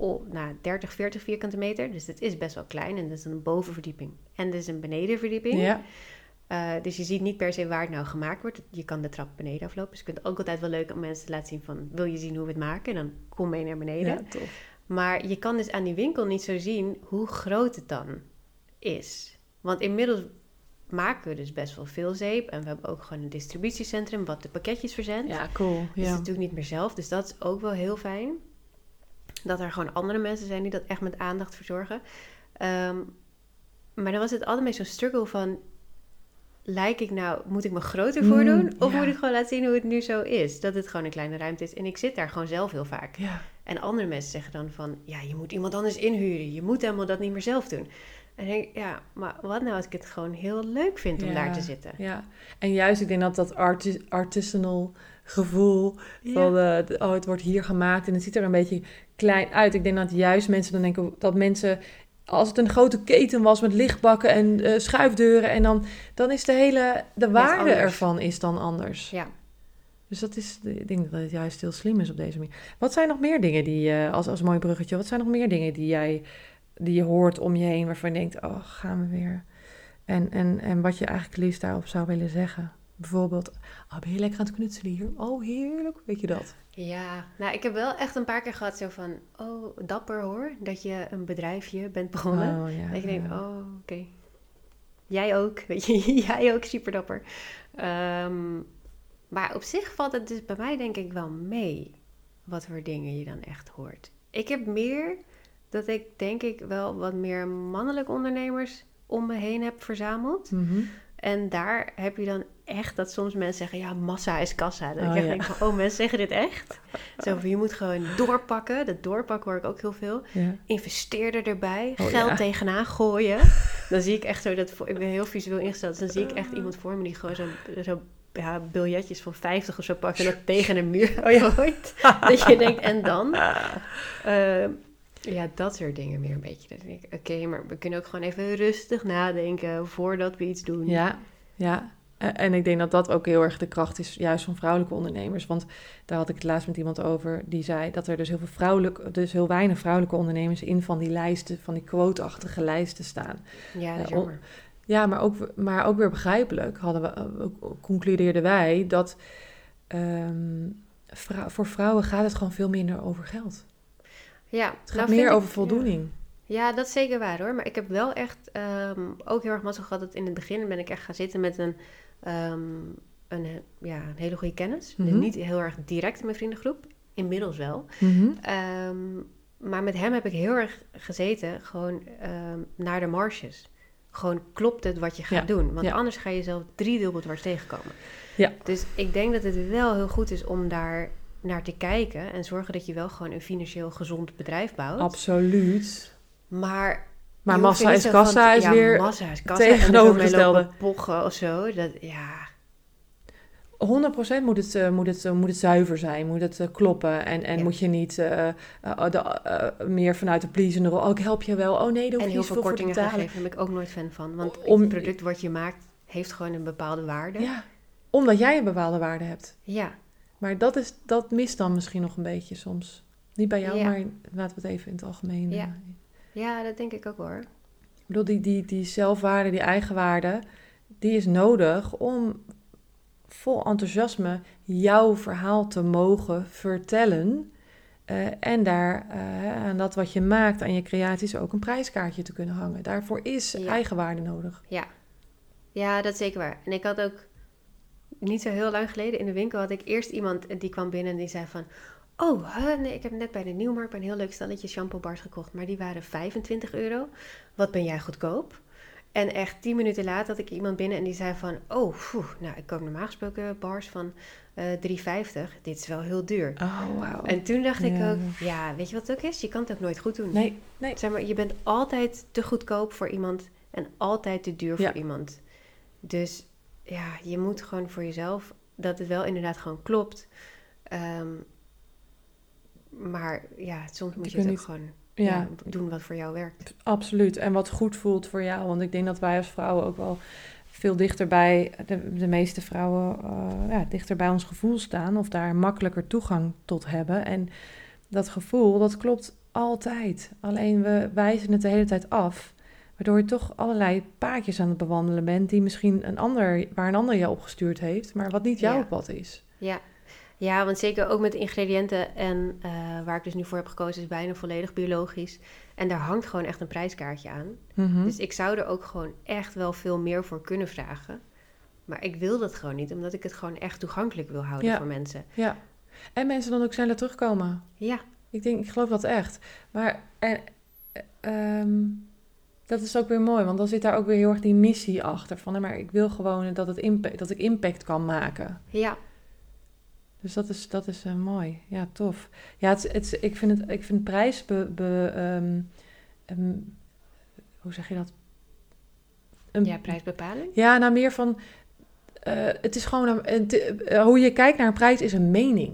oh, nou, 30, 40 vierkante meter. Dus het is best wel klein. En dat is een bovenverdieping. En dit is een benedenverdieping. Ja. Eh, dus je ziet niet per se waar het nou gemaakt wordt. Je kan de trap beneden aflopen. Dus je kunt het ook altijd wel leuk om mensen te laten zien van... wil je zien hoe we het maken? En dan kom mee naar beneden. Ja, tof. Maar je kan dus aan die winkel niet zo zien hoe groot het dan is. Want inmiddels maken we dus best wel veel zeep. En we hebben ook gewoon een distributiecentrum wat de pakketjes verzendt. Ja, cool. Dus het Ja. natuurlijk niet meer zelf. Dus dat is ook wel heel fijn. Dat er gewoon andere mensen zijn die dat echt met aandacht verzorgen. Ehm, maar dan was het altijd zo'n struggle van... Lijk ik nou, moet ik me groter Mm, voordoen? Of ja. moet ik gewoon laten zien hoe het nu zo is? Dat het gewoon een kleine ruimte is. En ik zit daar gewoon zelf heel vaak. Ja. En andere mensen zeggen dan van... Ja, je moet iemand anders inhuren. Je moet helemaal dat niet meer zelf doen. En ik denk, ja, maar wat nou als ik het gewoon heel leuk vind om Ja. daar te zitten? ja. En juist, ik denk dat dat arti- artisanal gevoel van... eh, oh, het wordt hier gemaakt en het ziet er een beetje klein uit. Ik denk dat juist mensen dan denken dat mensen... Als het een grote keten was met lichtbakken en eh, schuifdeuren... en dan, dan is de hele... de waarde ervan is dan anders. Ja. Dus dat is, ik denk dat het juist heel slim is op deze manier. Wat zijn nog meer dingen die, eh, als, als mooi bruggetje, wat zijn nog meer dingen die jij, die je hoort om je heen, waarvan je denkt, oh, gaan we weer. En, en, en wat je eigenlijk liefst daarop zou willen zeggen. Bijvoorbeeld, oh, ben je lekker aan het knutselen hier? Oh, heerlijk. Weet je dat? Ja, nou ik heb wel echt een paar keer gehad zo van, oh dapper hoor, dat je een bedrijfje bent begonnen. Oh, ja. dat je denkt, ja. oh oké, jij ook, weet je, jij ook super dapper. Ehm, maar op zich valt het dus bij mij denk ik wel mee, wat voor dingen je dan echt hoort. Ik heb meer dat ik denk ik wel wat meer mannelijke ondernemers om me heen heb verzameld. Mhm. En daar heb je dan echt dat soms mensen zeggen, ja, massa is kassa. Dat Oh, ik ja. denk van, oh, mensen zeggen dit echt? Zo je moet gewoon doorpakken. Dat doorpakken hoor ik ook heel veel. Ja. Investeer er erbij. Oh, geld ja. tegenaan gooien. Dan zie ik echt zo, dat, ik ben heel visueel ingesteld. Dus dan zie ik echt iemand voor me die gewoon zo, zo ja, biljetjes van 50 of zo pakt en dat tegen een muur Oh, ja. gooit. dat je denkt, en dan? Eh, ja, dat soort dingen meer een beetje. Dat ik oké, maar we kunnen ook gewoon even rustig nadenken voordat we iets doen. ja, ja. En ik denk dat dat ook heel erg de kracht is, juist van vrouwelijke ondernemers. Want daar had ik het laatst met iemand over, die zei dat er dus heel veel vrouwelijke, dus heel weinig vrouwelijke ondernemers in van die lijsten, van die quote-achtige lijsten staan. Ja, dat is Eh, jammer. Ja, maar ook, maar ook weer begrijpelijk hadden we, eh, concludeerden wij dat ehm, vrou- voor vrouwen gaat het gewoon veel minder over geld. Ja, Het gaat nou meer ik- over voldoening. Ja, dat is zeker waar hoor. Maar ik heb wel echt ehm, ook heel erg mazzel gehad dat in het begin ben ik echt gaan zitten met een, ehm, een, ja, een hele goede kennis. Mhm. Niet heel erg direct in mijn vriendengroep. Inmiddels wel. Mhm. Ehm, maar met hem heb ik heel erg gezeten, gewoon ehm, naar de marges. Gewoon klopt het wat je gaat Ja, doen? Want ja. anders ga je jezelf driedubbel dwars tegenkomen. Ja. Dus ik denk dat het wel heel goed is om daar naar te kijken en zorgen dat je wel gewoon een financieel gezond bedrijf bouwt. Absoluut. Maar Maar je massa is kassa van- is ja, weer massa is kassa tegenovergestelde. Er pochen of zo. Dat, ja, 100% moet het, eh, moet, het, eh, moet het zuiver zijn, moet het eh, kloppen. En, en Ja. moet je niet de, meer vanuit de pleasende rol. Oh, ik help je wel. Oh nee, daar hoef je heel veel te kortingen betalen. geven, daar ben ik ook nooit fan van. Want Om- het product wat je maakt heeft gewoon een bepaalde waarde. Ja, omdat jij een bepaalde waarde hebt. ja. Maar dat, is, dat mist dan misschien nog een beetje soms. Niet bij jou, Ja. maar laten we het even in het algemeen. Ja. Ja, dat denk ik ook hoor. Ik bedoel, die, die, die zelfwaarde, die eigenwaarde, die is nodig om vol enthousiasme jouw verhaal te mogen vertellen. Eh, en daar eh, aan dat wat je maakt, aan je creaties, ook een prijskaartje te kunnen hangen. Daarvoor is Ja. eigenwaarde nodig. Ja. ja, dat is zeker waar. En ik had ook niet zo heel lang geleden in de winkel had ik eerst iemand die kwam binnen en die zei van... Oh, nee, ik heb net bij de Nieuwmarkt een heel leuk stelletje shampoo bars gekocht, maar die waren 25 euro. Wat ben jij goedkoop? En echt tien minuten later had ik iemand binnen en die zei van... Oh, nou, ik koop normaal gesproken bars van eh 3,50. Dit is wel heel duur. Oh, wauw. En toen dacht ik Ja. ook, ja, weet je wat het ook is? Je kan het ook nooit goed doen. Nee, nee. Zeg maar, je bent altijd te goedkoop voor iemand en altijd te duur Ja. voor iemand. Dus ja, je moet gewoon voor jezelf dat het wel inderdaad gewoon klopt. Ehm, maar ja, soms moet je, het ook niet- gewoon Ja, ja, doen wat voor jou werkt. Absoluut. En wat goed voelt voor jou. Want ik denk dat wij als vrouwen ook wel veel dichter bij, de, de meeste vrouwen, eh, ja, dichter bij ons gevoel staan. Of daar makkelijker toegang tot hebben. En dat gevoel, dat klopt altijd. Alleen we wijzen het de hele tijd af. Waardoor je toch allerlei paadjes aan het bewandelen bent. Die misschien een ander, waar een ander je opgestuurd heeft. Maar wat niet jouw Ja. pad is. Ja. Ja, want zeker ook met de ingrediënten en eh, waar ik dus nu voor heb gekozen is bijna volledig biologisch. En daar hangt gewoon echt een prijskaartje aan. Mhm. Dus ik zou er ook gewoon echt wel veel meer voor kunnen vragen. Maar ik wil dat gewoon niet, omdat ik het gewoon echt toegankelijk wil houden Ja. voor mensen. Ja. En mensen dan ook sneller terugkomen. Ja, Ik denk, ik geloof dat echt. Maar en, eh, ehm, dat is ook weer mooi, want dan zit daar ook weer heel erg die missie achter. Van, maar ik wil gewoon dat, het impact, dat ik impact kan maken. ja, Dus dat is, dat is eh, mooi. Ja, tof. Ja, het, het, ik vind het, ik vind prijs be, be- ehm, ehm, hoe zeg je dat? Een- ja, prijsbepaling. Ja, nou meer van, eh, het is gewoon, een, het- eh, hoe je kijkt naar een prijs is een mening.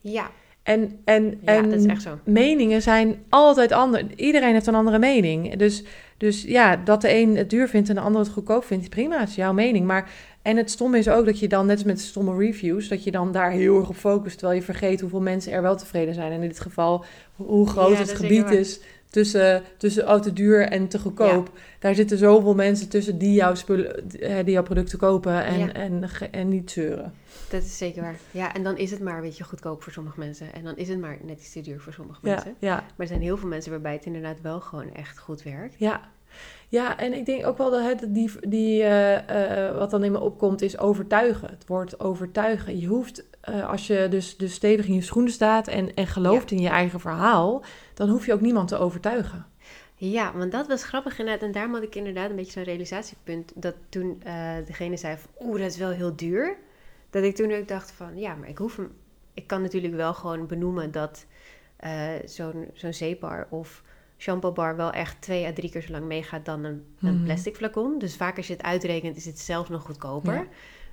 Ja, En, en, ja en dat is echt zo. meningen zijn altijd anders. Iedereen heeft een andere mening. Dus, dus ja, dat de een het duur vindt en de ander het goedkoop vindt, prima. Is jouw mening. Maar, en het stomme is ook dat je dan, net als met stomme reviews, dat je dan daar heel erg op focust, terwijl je vergeet hoeveel mensen er wel tevreden zijn. En in dit geval, hoe groot Ja, het gebied is tussen, tussen oh, te duur en te goedkoop. Daar zitten zoveel mensen tussen die jouw, spullen, eh, die jouw producten kopen en, Ja. en, en niet zeuren. Dat is zeker waar. Ja, en dan is het maar een beetje goedkoop voor sommige mensen. En dan is het maar net iets te duur voor sommige Ja, mensen. ja. Maar er zijn heel veel mensen waarbij het inderdaad wel gewoon echt goed werkt. Ja. Ja, en ik denk ook wel dat het, die, die, eh, eh, wat dan in me opkomt is overtuigen. Het woord overtuigen. Je hoeft, eh, als je dus, dus stevig in je schoenen staat en, en gelooft in je eigen verhaal, dan hoef je ook niemand te overtuigen. Ja, want dat was grappig inderdaad. En daarom had ik inderdaad een beetje zo'n realisatiepunt. Dat toen degene zei van, oeh, dat is wel heel duur. Dat ik toen ook dacht van, ja, maar ik hoef hem... Ik kan natuurlijk wel gewoon benoemen dat zo'n zo'n zeepbar of shampoobar wel echt twee à drie keer zo lang meegaat dan een, een Mhm. plastic flacon. Dus vaak als je het uitrekent is het zelfs nog goedkoper. Ja.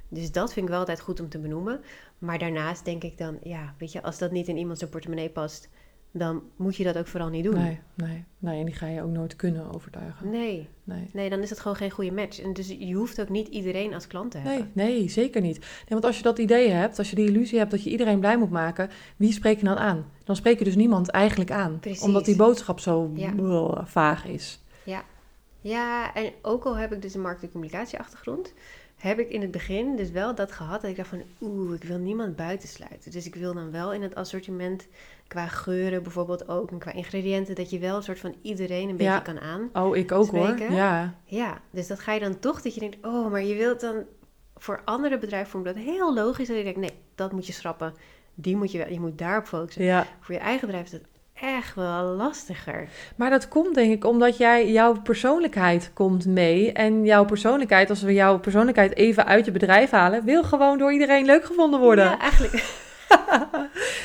Dus dat vind ik wel altijd goed om te benoemen. Maar daarnaast denk ik dan, ja, weet je, als dat niet in iemand zijn portemonnee past, dan moet je dat ook vooral niet doen. Nee, nee, nee. En die ga je ook nooit kunnen overtuigen. Nee, Nee. nee, dan is het gewoon geen goede match. En dus je hoeft ook niet iedereen als klant te hebben. Nee, nee, zeker niet. Nee, want als je dat idee hebt, als je die illusie hebt dat je iedereen blij moet maken, wie spreek je dan aan? Dan spreek je dus niemand eigenlijk aan. Precies. Omdat die boodschap zo Ja. brrr, vaag is. Ja, en ook al heb ik dus een markt- en communicatieachtergrond, heb ik in het begin dus wel dat gehad dat ik dacht van, oeh, ik wil niemand buitensluiten. Dus ik wil dan wel in het assortiment, qua geuren bijvoorbeeld ook, en qua ingrediënten, dat je wel een soort van iedereen een beetje Ja. kan aan. Oh, ik ook hoor. Ja. Ja, dus dat ga je dan toch, dat je denkt, oh, maar je wilt dan, voor andere bedrijven vond ik dat heel logisch, dat je denkt, nee, dat moet je schrappen. Die moet je, wel- je moet daarop focussen. ja. Voor je eigen bedrijf is dat echt wel lastiger. Maar dat komt denk ik omdat jij, jouw persoonlijkheid komt mee. En jouw persoonlijkheid, als we jouw persoonlijkheid even uit je bedrijf halen, wil gewoon door iedereen leuk gevonden worden. Ja, eigenlijk.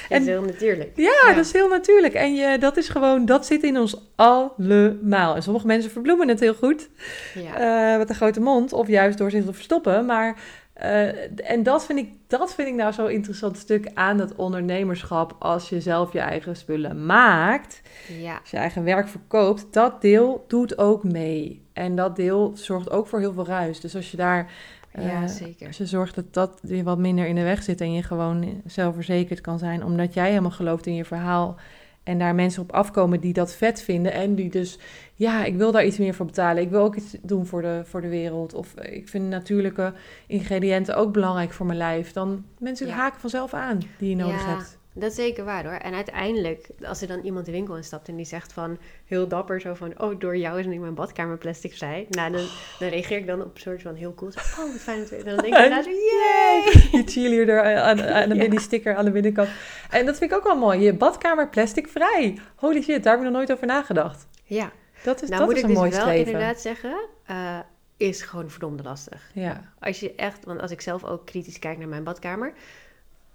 En- en heel natuurlijk. Ja, dat is heel natuurlijk. En je, dat is gewoon, dat zit in ons allemaal. En sommige mensen verbloemen het heel goed Ja. eh, met een grote mond, of juist door zich te verstoppen. Maar, eh, en dat vind, ik, dat vind ik nou zo'n interessant stuk aan dat ondernemerschap. Als je zelf je eigen spullen maakt, ja. als je eigen werk verkoopt, dat deel doet ook mee. En dat deel zorgt ook voor heel veel ruis. Dus als je daar. eh, Ja, zeker. Als je zorgt dat dat je wat minder in de weg zit en je gewoon zelfverzekerd kan zijn, omdat jij helemaal gelooft in je verhaal en daar mensen op afkomen die dat vet vinden en die dus, ja, ik wil daar iets meer voor betalen, ik wil ook iets doen voor de, voor de wereld of eh, ik vind natuurlijke ingrediënten ook belangrijk voor mijn lijf, dan mensen Ja. haken vanzelf aan die je nodig Ja. hebt. Dat is zeker waar hoor. En uiteindelijk, als er dan iemand de winkel instapt en die zegt van heel dapper zo van, oh door jou is nu mijn badkamer plastic vrij. Nou, dan, dan reageer ik dan op een soort van heel cool. Zo, oh, wat fijn dat we. En dan denk ik daarna zo, yay! Die cheerleader aan, aan de Ja. die sticker aan de binnenkant. En dat vind ik ook wel mooi. Je badkamer plastic vrij. Holy shit, daar heb ik nog nooit over nagedacht. Ja, Dat is, nou dat moet is ik een dus mooi wel streven. inderdaad zeggen, eh, is gewoon verdomde lastig. Ja. Als je echt, want als ik zelf ook kritisch kijk naar mijn badkamer,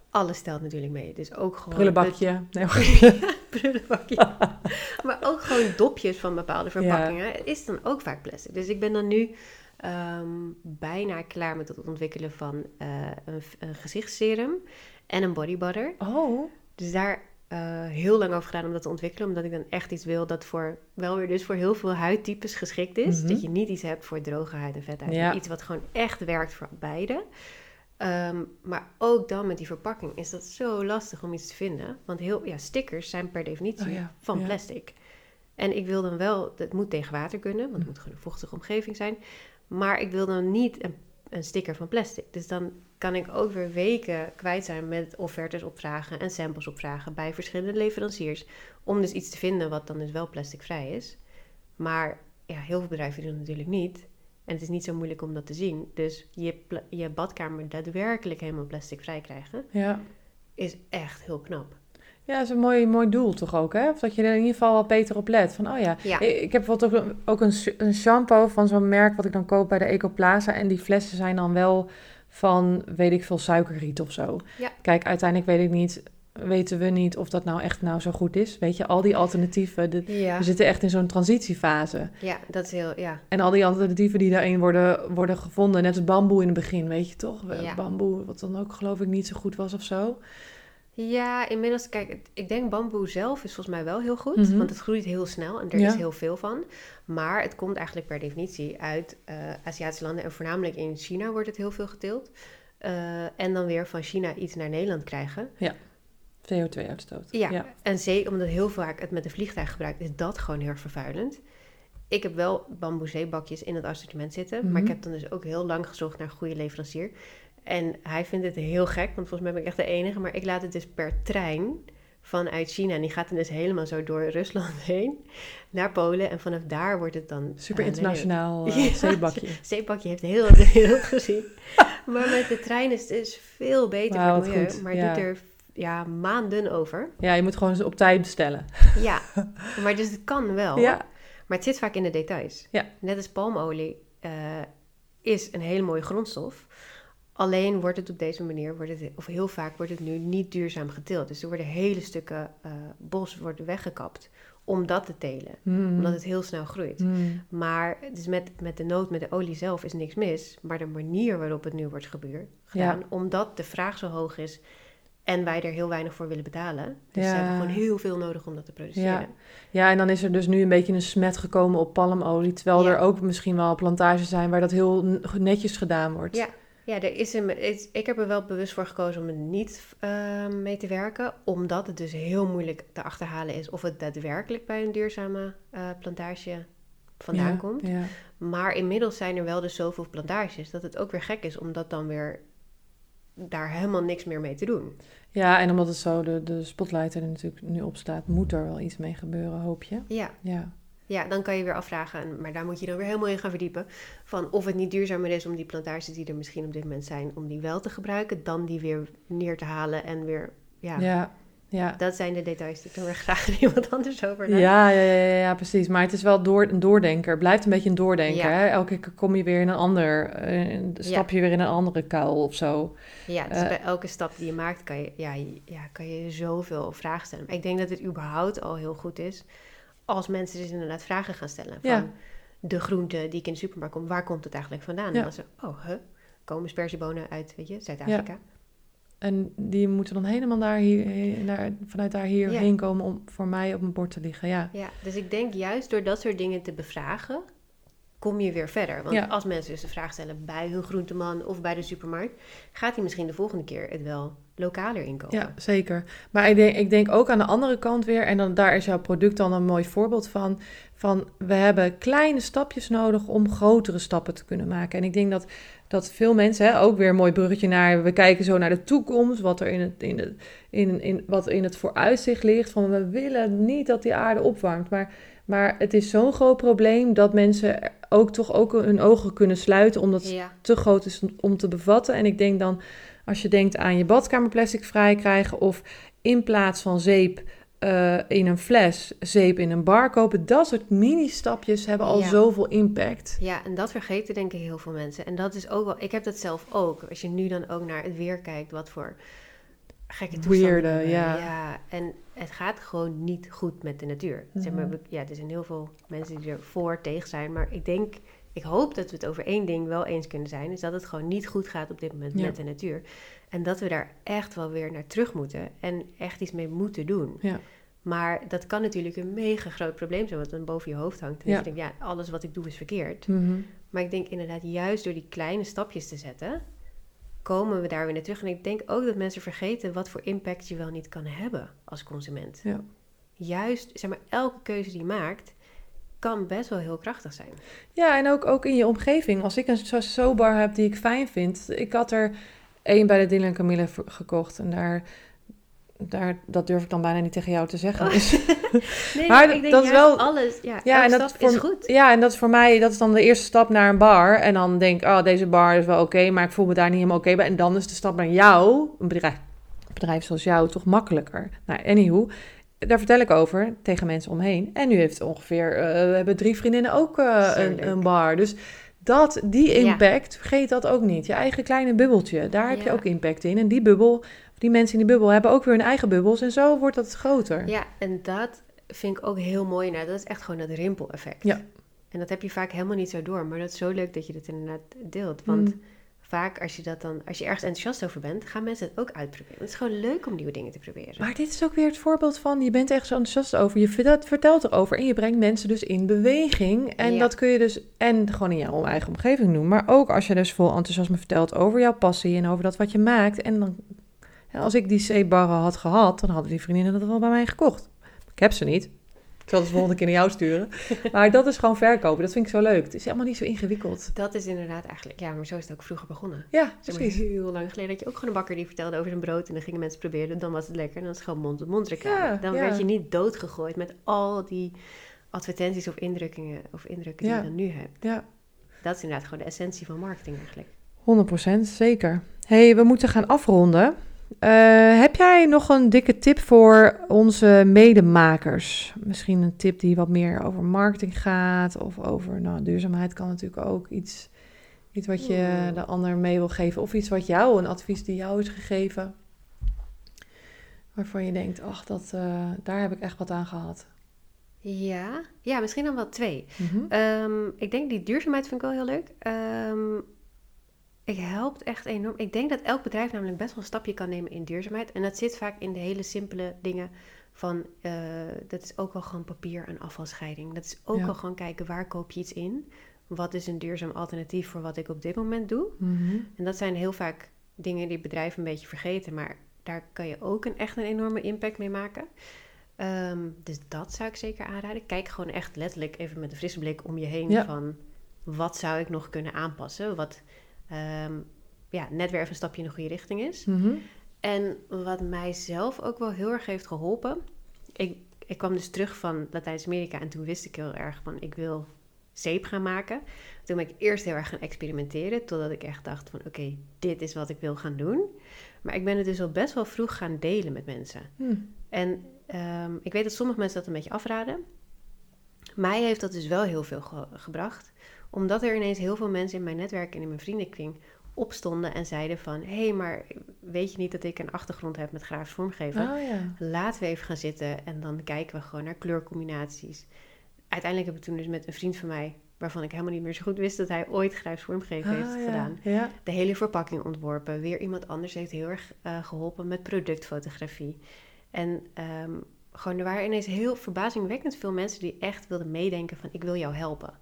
alles stelt natuurlijk mee. Dus ook gewoon... Prullenbakje. Nee, prullenbakje. maar ook gewoon dopjes van bepaalde verpakkingen is dan ook vaak plastic. Dus ik ben dan nu ehm, bijna klaar met het ontwikkelen van eh, een, een gezichtsserum en een body butter. Oh, Dus daar eh, heel lang over gedaan om dat te ontwikkelen. Omdat ik dan echt iets wil dat voor, wel weer dus voor heel veel huidtypes geschikt is. Mhm. Dat je niet iets hebt voor droge huid en vette huid. Ja. maar Iets wat gewoon echt werkt voor beide. Ehm, maar ook dan met die verpakking is dat zo lastig om iets te vinden. Want heel, ja, stickers zijn per definitie Oh ja, van ja. plastic. En ik wil dan wel, het moet tegen water kunnen, want het Mm. moet gewoon een vochtige omgeving zijn. Maar ik wil dan niet een, een sticker van plastic. Dus dan kan ik ook weer weken kwijt zijn met offertes opvragen en samples opvragen bij verschillende leveranciers. Om dus iets te vinden wat dan dus wel plasticvrij is. Maar ja, heel veel bedrijven doen het natuurlijk niet. En het is niet zo moeilijk om dat te zien. Dus je, je badkamer daadwerkelijk helemaal plasticvrij krijgen, ja. is echt heel knap. Ja, dat is een mooi, mooi doel toch ook, hè? Of dat je er in ieder geval wel beter op let. Van, oh ja, Ja. ik, heb bijvoorbeeld ook, een- ook een, een shampoo van zo'n merk wat ik dan koop bij de Ecoplaza. En die flessen zijn dan wel van, weet ik veel, suikerriet of zo. Ja. Kijk, uiteindelijk weet ik niet, weten we niet of dat nou echt nou zo goed is. Weet je, al die alternatieven, de, Ja, we zitten echt in zo'n transitiefase. ja dat is heel, ja. En al die alternatieven die daarin worden, worden gevonden, net als bamboe in het begin, weet je toch? Ja. Bamboe, wat dan ook geloof ik niet zo goed was of zo. Ja, inmiddels, kijk, ik denk bamboe zelf is volgens mij wel heel goed, Mhm. want het groeit heel snel en er Ja. is heel veel van. Maar het komt eigenlijk per definitie uit eh, Aziatische landen en voornamelijk in China wordt het heel veel geteeld. Eh, en dan weer van China iets naar Nederland krijgen. CO2-uitstoot. Ja, en zeker omdat heel vaak het met een vliegtuig gebruikt, is dat gewoon heel vervuilend. Ik heb wel bamboezeebakjes in het assortiment zitten, maar ik Mhm. heb dan dus ook heel lang gezocht naar een goede leverancier. En hij vindt het heel gek, want volgens mij ben ik echt de enige, maar ik laat het dus per trein vanuit China. En die gaat dan dus helemaal zo door Rusland heen naar Polen. En vanaf daar wordt het dan... Super eh, internationaal Ja. uh, zeebakje. Zeebakje heeft heel de wereld gezien. maar met de trein is het dus veel beter Wauw, voor het milieu. goed, Maar ja. doet er ja, maanden over. Ja, je moet gewoon eens op tijd bestellen. Ja, maar dus het kan wel. Ja, Maar het zit vaak in de details. Ja. Net als palmolie eh, is een hele mooie grondstof. Alleen wordt het op deze manier, wordt het, of heel vaak wordt het nu niet duurzaam geteeld. Dus er worden hele stukken eh, bos worden weggekapt om dat te telen. Mm. Omdat het heel snel groeit. Mm. Maar dus met, met de nood, met de olie zelf is niks mis. Maar de manier waarop het nu wordt gebeurd, gedaan, omdat de vraag zo hoog is En wij er heel weinig voor willen betalen. Dus Ja. ze hebben gewoon heel veel nodig om dat te produceren. Ja. Ja, en dan is er dus nu een beetje een smet gekomen op palmolie. Terwijl Ja. er ook misschien wel plantages zijn waar dat heel netjes gedaan wordt. Ja. Ja, er is een, is- ik heb er wel bewust voor gekozen om er niet eh, mee te werken. Omdat het dus heel moeilijk te achterhalen is of het daadwerkelijk bij een duurzame eh, plantage vandaan Ja, komt. Ja. Maar inmiddels zijn er wel dus zoveel plantages dat het ook weer gek is om dat dan weer daar helemaal niks meer mee te doen. ja, en omdat het zo de, de spotlight er natuurlijk nu op staat, moet er wel iets mee gebeuren, hoop je. Ja, Ja. ja, dan kan je weer afvragen, en- maar daar moet je dan weer helemaal in gaan verdiepen, van of het niet duurzamer is om die plantages die er misschien op dit moment zijn, om die wel te gebruiken, dan die weer neer te halen en weer, ja, Ja. Ja. dat zijn de details die ik er graag iemand anders over. Ja, ja, ja, ja, precies. Maar het is wel door, een doordenker. Het blijft een beetje een doordenker. Ja. Hè? Elke keer kom je weer in een ander, eh, stap je weer in een andere kuil of zo. Ja, dus Eh. bij elke stap die je maakt kan je, ja, ja, kan je zoveel vragen stellen. Maar ik denk dat het überhaupt al heel goed is als mensen dus inderdaad vragen gaan stellen. Van Ja. de groente die ik in de supermarkt kom, waar komt het eigenlijk vandaan? En dan ze, oh, huh? komen sperziebonen uit, weet je, Zuid-Afrika? En die moeten dan helemaal daar hier, naar, vanuit daar hierheen komen om voor mij op mijn bord te liggen. Ja, Ja, dus ik denk juist door dat soort dingen te bevragen, kom je weer verder. Want Ja. als mensen dus de vraag stellen bij hun groenteman of bij de supermarkt, gaat hij misschien de volgende keer het wel lokaler inkopen. ja zeker. Maar ik denk, ik denk ook aan de andere kant weer, en dan, daar is jouw product dan een mooi voorbeeld van, van we hebben kleine stapjes nodig om grotere stappen te kunnen maken. En ik denk dat, dat veel mensen, hè, ook weer een mooi bruggetje naar, we kijken zo naar de toekomst, wat er in het, in het, in, in, wat in het vooruitzicht ligt, van we willen niet dat die aarde opwarmt, maar... Maar het is zo'n groot probleem dat mensen ook toch ook hun ogen kunnen sluiten, omdat het Ja, te groot is om- te bevatten. En ik denk dan, als je denkt aan je badkamerplastic vrij krijgen of in plaats van zeep eh, in een fles, zeep in een bar kopen, dat soort mini-stapjes hebben al Ja. zoveel impact. Ja, en dat vergeten denk ik heel veel mensen. En dat is ook wel, ik heb dat zelf ook. Als je nu dan ook naar het weer kijkt, wat voor gekke toestanden. Weirde, we hebben. ja. Ja, en het gaat gewoon niet goed met de natuur. Zeg maar, Mhm. ja, er zijn heel veel mensen die er voor, tegen zijn. Maar ik denk, ik hoop dat we het over één ding wel eens kunnen zijn. Is dat het gewoon niet goed gaat op dit moment Ja. met de natuur. En dat we daar echt wel weer naar terug moeten. En echt iets mee moeten doen. Ja. Maar dat kan natuurlijk een mega groot probleem zijn, wat dan boven je hoofd hangt. En Ja. je denkt, ja, alles wat ik doe is verkeerd. Mhm. Maar ik denk inderdaad, juist door die kleine stapjes te zetten, komen we daar weer naar terug. En ik denk ook dat mensen vergeten wat voor impact je wel niet kan hebben als consument. Ja. Juist, zeg maar, elke keuze die je maakt, kan best wel heel krachtig zijn. Ja, en ook, ook in je omgeving. Als ik een zo-bar heb die ik fijn vind. Ik had er één bij de Dylan Camille gekocht. En daar, daar, dat durf ik dan bijna niet tegen jou te zeggen. Oh. Dus- Nee, Maar ik denk dat is wel- alles, ja, Ja, en dat voor- is goed. Ja, en dat is voor mij, dat is dan de eerste stap naar een bar. En dan denk ik, oh, deze bar is wel oké, maar ik voel me daar niet helemaal oké bij. En dan is de stap naar jou, een bedrijf, bedrijf zoals jou, toch makkelijker. Nou, anyhow, daar vertel ik over tegen mensen omheen. En nu heeft ongeveer, eh, we hebben drie vriendinnen ook eh, een, een bar. Dus dat, die Ja. impact, vergeet dat ook niet. Je eigen kleine bubbeltje, daar heb je ook impact in. En die bubbel, die mensen in die bubbel hebben ook weer hun eigen bubbels. En zo wordt dat groter. Ja, en dat vind ik ook heel mooi. Nou, dat is echt gewoon dat rimpeleffect. Ja. En dat heb je vaak helemaal niet zo door. Maar dat is zo leuk dat je dat inderdaad deelt. Want Mm. Vaak als je dat dan, als je ergens enthousiast over bent, gaan mensen het ook uitproberen. Het is gewoon leuk om nieuwe dingen te proberen. Maar dit is ook weer het voorbeeld van, je bent zo enthousiast over, je vertelt, vertelt erover en je brengt mensen dus in beweging. En Ja. dat kun je dus, en gewoon in jouw eigen omgeving doen, maar ook als je dus vol enthousiasme vertelt over jouw passie en over dat wat je maakt. En dan, als ik die zeebarren had gehad, dan hadden die vriendinnen dat wel bij mij gekocht. Ik heb ze niet. Ik zal het de volgende keer naar jou sturen. Maar dat is gewoon verkopen, dat vind ik zo leuk. Het is helemaal niet zo ingewikkeld. Dat is inderdaad eigenlijk, ja, maar zo is het ook vroeger begonnen. Ja, precies. heel lang geleden had je ook gewoon een bakker die vertelde over zijn brood. En dan gingen mensen proberen, dan was het lekker. En dan was het gewoon mond-tot-mond reclame. Ja, dan ja. werd je niet doodgegooid met al die advertenties of indrukkingen, of indrukken die Ja. je dan nu hebt. Ja. Dat is inderdaad gewoon de essentie van marketing eigenlijk. 100%, zeker. hey, we moeten gaan afronden. Eh, heb jij nog een dikke tip voor onze medemakers? Misschien een tip die wat meer over marketing gaat of over nou, duurzaamheid kan natuurlijk ook iets, iets wat je Hmm. de ander mee wil geven of iets wat jou, een advies die jou is gegeven. Waarvan je denkt, ach, dat, eh, daar heb ik echt wat aan gehad. Ja, ja misschien dan wel twee. Mhm. Ehm, ik denk die duurzaamheid vind ik wel heel leuk. Ehm, ik helpt echt enorm. Ik denk dat elk bedrijf namelijk best wel een stapje kan nemen in duurzaamheid. En dat zit vaak in de hele simpele dingen van, uh, dat is ook wel gewoon papier en afvalscheiding. Dat is ook wel gewoon kijken, waar koop je iets in? Wat is een duurzaam alternatief voor wat ik op dit moment doe? Mhm. En dat zijn heel vaak dingen die bedrijven een beetje vergeten. Maar daar kan je ook een, echt een enorme impact mee maken. Ehm, dus dat zou ik zeker aanraden. Kijk gewoon echt letterlijk even met een frisse blik om je heen van wat zou ik nog kunnen aanpassen? Wat um, ja, net weer even een stapje in de goede richting is. Mhm. En wat mij zelf ook wel heel erg heeft geholpen. Ik, ik kwam dus terug van Latijns-Amerika en toen wist ik heel erg van ik wil zeep gaan maken. Toen ben ik eerst heel erg gaan experimenteren, totdat ik echt dacht van oké, dit is wat ik wil gaan doen. Maar ik ben het dus al best wel vroeg gaan delen met mensen. Hm. En ehm, ik weet dat sommige mensen dat een beetje afraden. Mij heeft dat dus wel heel veel gebracht. Omdat er ineens heel veel mensen in mijn netwerk en in mijn vriendenkring opstonden en zeiden van... hé, hey, maar weet je niet dat ik een achtergrond heb met grafisch vormgeven? Oh, ja. Laten we even gaan zitten en dan kijken we gewoon naar kleurcombinaties. Uiteindelijk heb ik toen dus met een vriend van mij... waarvan ik helemaal niet meer zo goed wist dat hij ooit grafisch vormgeven heeft ja. gedaan... Ja. de hele verpakking ontworpen. Weer iemand anders heeft heel erg eh, geholpen met productfotografie. En ehm, gewoon, er waren ineens heel verbazingwekkend veel mensen die echt wilden meedenken van ik wil jou helpen.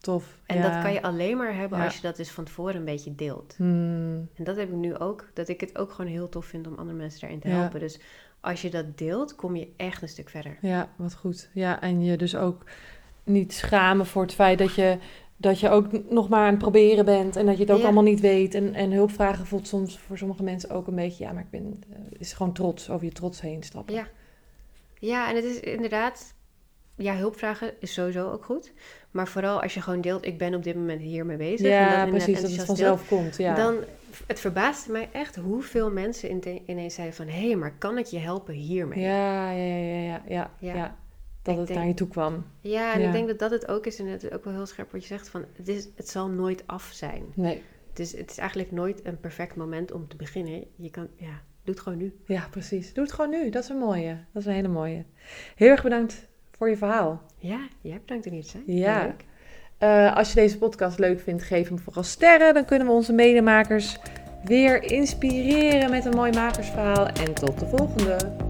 Tof. En ja. dat kan je alleen maar hebben Ja. als je dat dus van tevoren een beetje deelt. Hmm. En dat heb ik nu ook, dat ik het ook gewoon heel tof vind om andere mensen daarin te helpen. Dus als je dat deelt, kom je echt een stuk verder. Ja, wat goed. Ja, en je dus ook niet schamen voor het feit dat je, dat je ook nog maar aan het proberen bent en dat je het ook Ja. allemaal niet weet. En, en hulpvragen voelt soms voor sommige mensen ook een beetje, ja, maar ik ben, eh, is gewoon trots, over je trots heen stappen. Ja. Ja, en het is inderdaad, ja, hulpvragen is sowieso ook goed. Maar vooral als je gewoon deelt, ik ben op dit moment hiermee bezig. en Ja, precies, dat het deelt, vanzelf komt. Ja. Dan, het verbaasde mij echt hoeveel mensen ine- ineens zeiden van... hé, hey, maar kan ik je helpen hiermee? ja, ja, ja, ja, ja, ja, Ja. Dat Ik het denk- naar je toe kwam. Ja, en Ja. ik denk dat dat het ook is. En het is ook wel heel scherp wat je zegt van... het, is, het zal nooit af zijn. Nee, Dus het is eigenlijk nooit een perfect moment om te beginnen. Je kan, ja, doe het gewoon nu. ja, precies. Doe het gewoon nu. Dat is een mooie. Dat is een hele mooie. Heel erg bedankt voor je verhaal. Ja, jij bedankt er niet te zijn. Ja. Leuk. Eh, als je deze podcast leuk vindt, geef hem vooral sterren. Dan kunnen we onze medemakers weer inspireren met een mooi makersverhaal. En tot de volgende.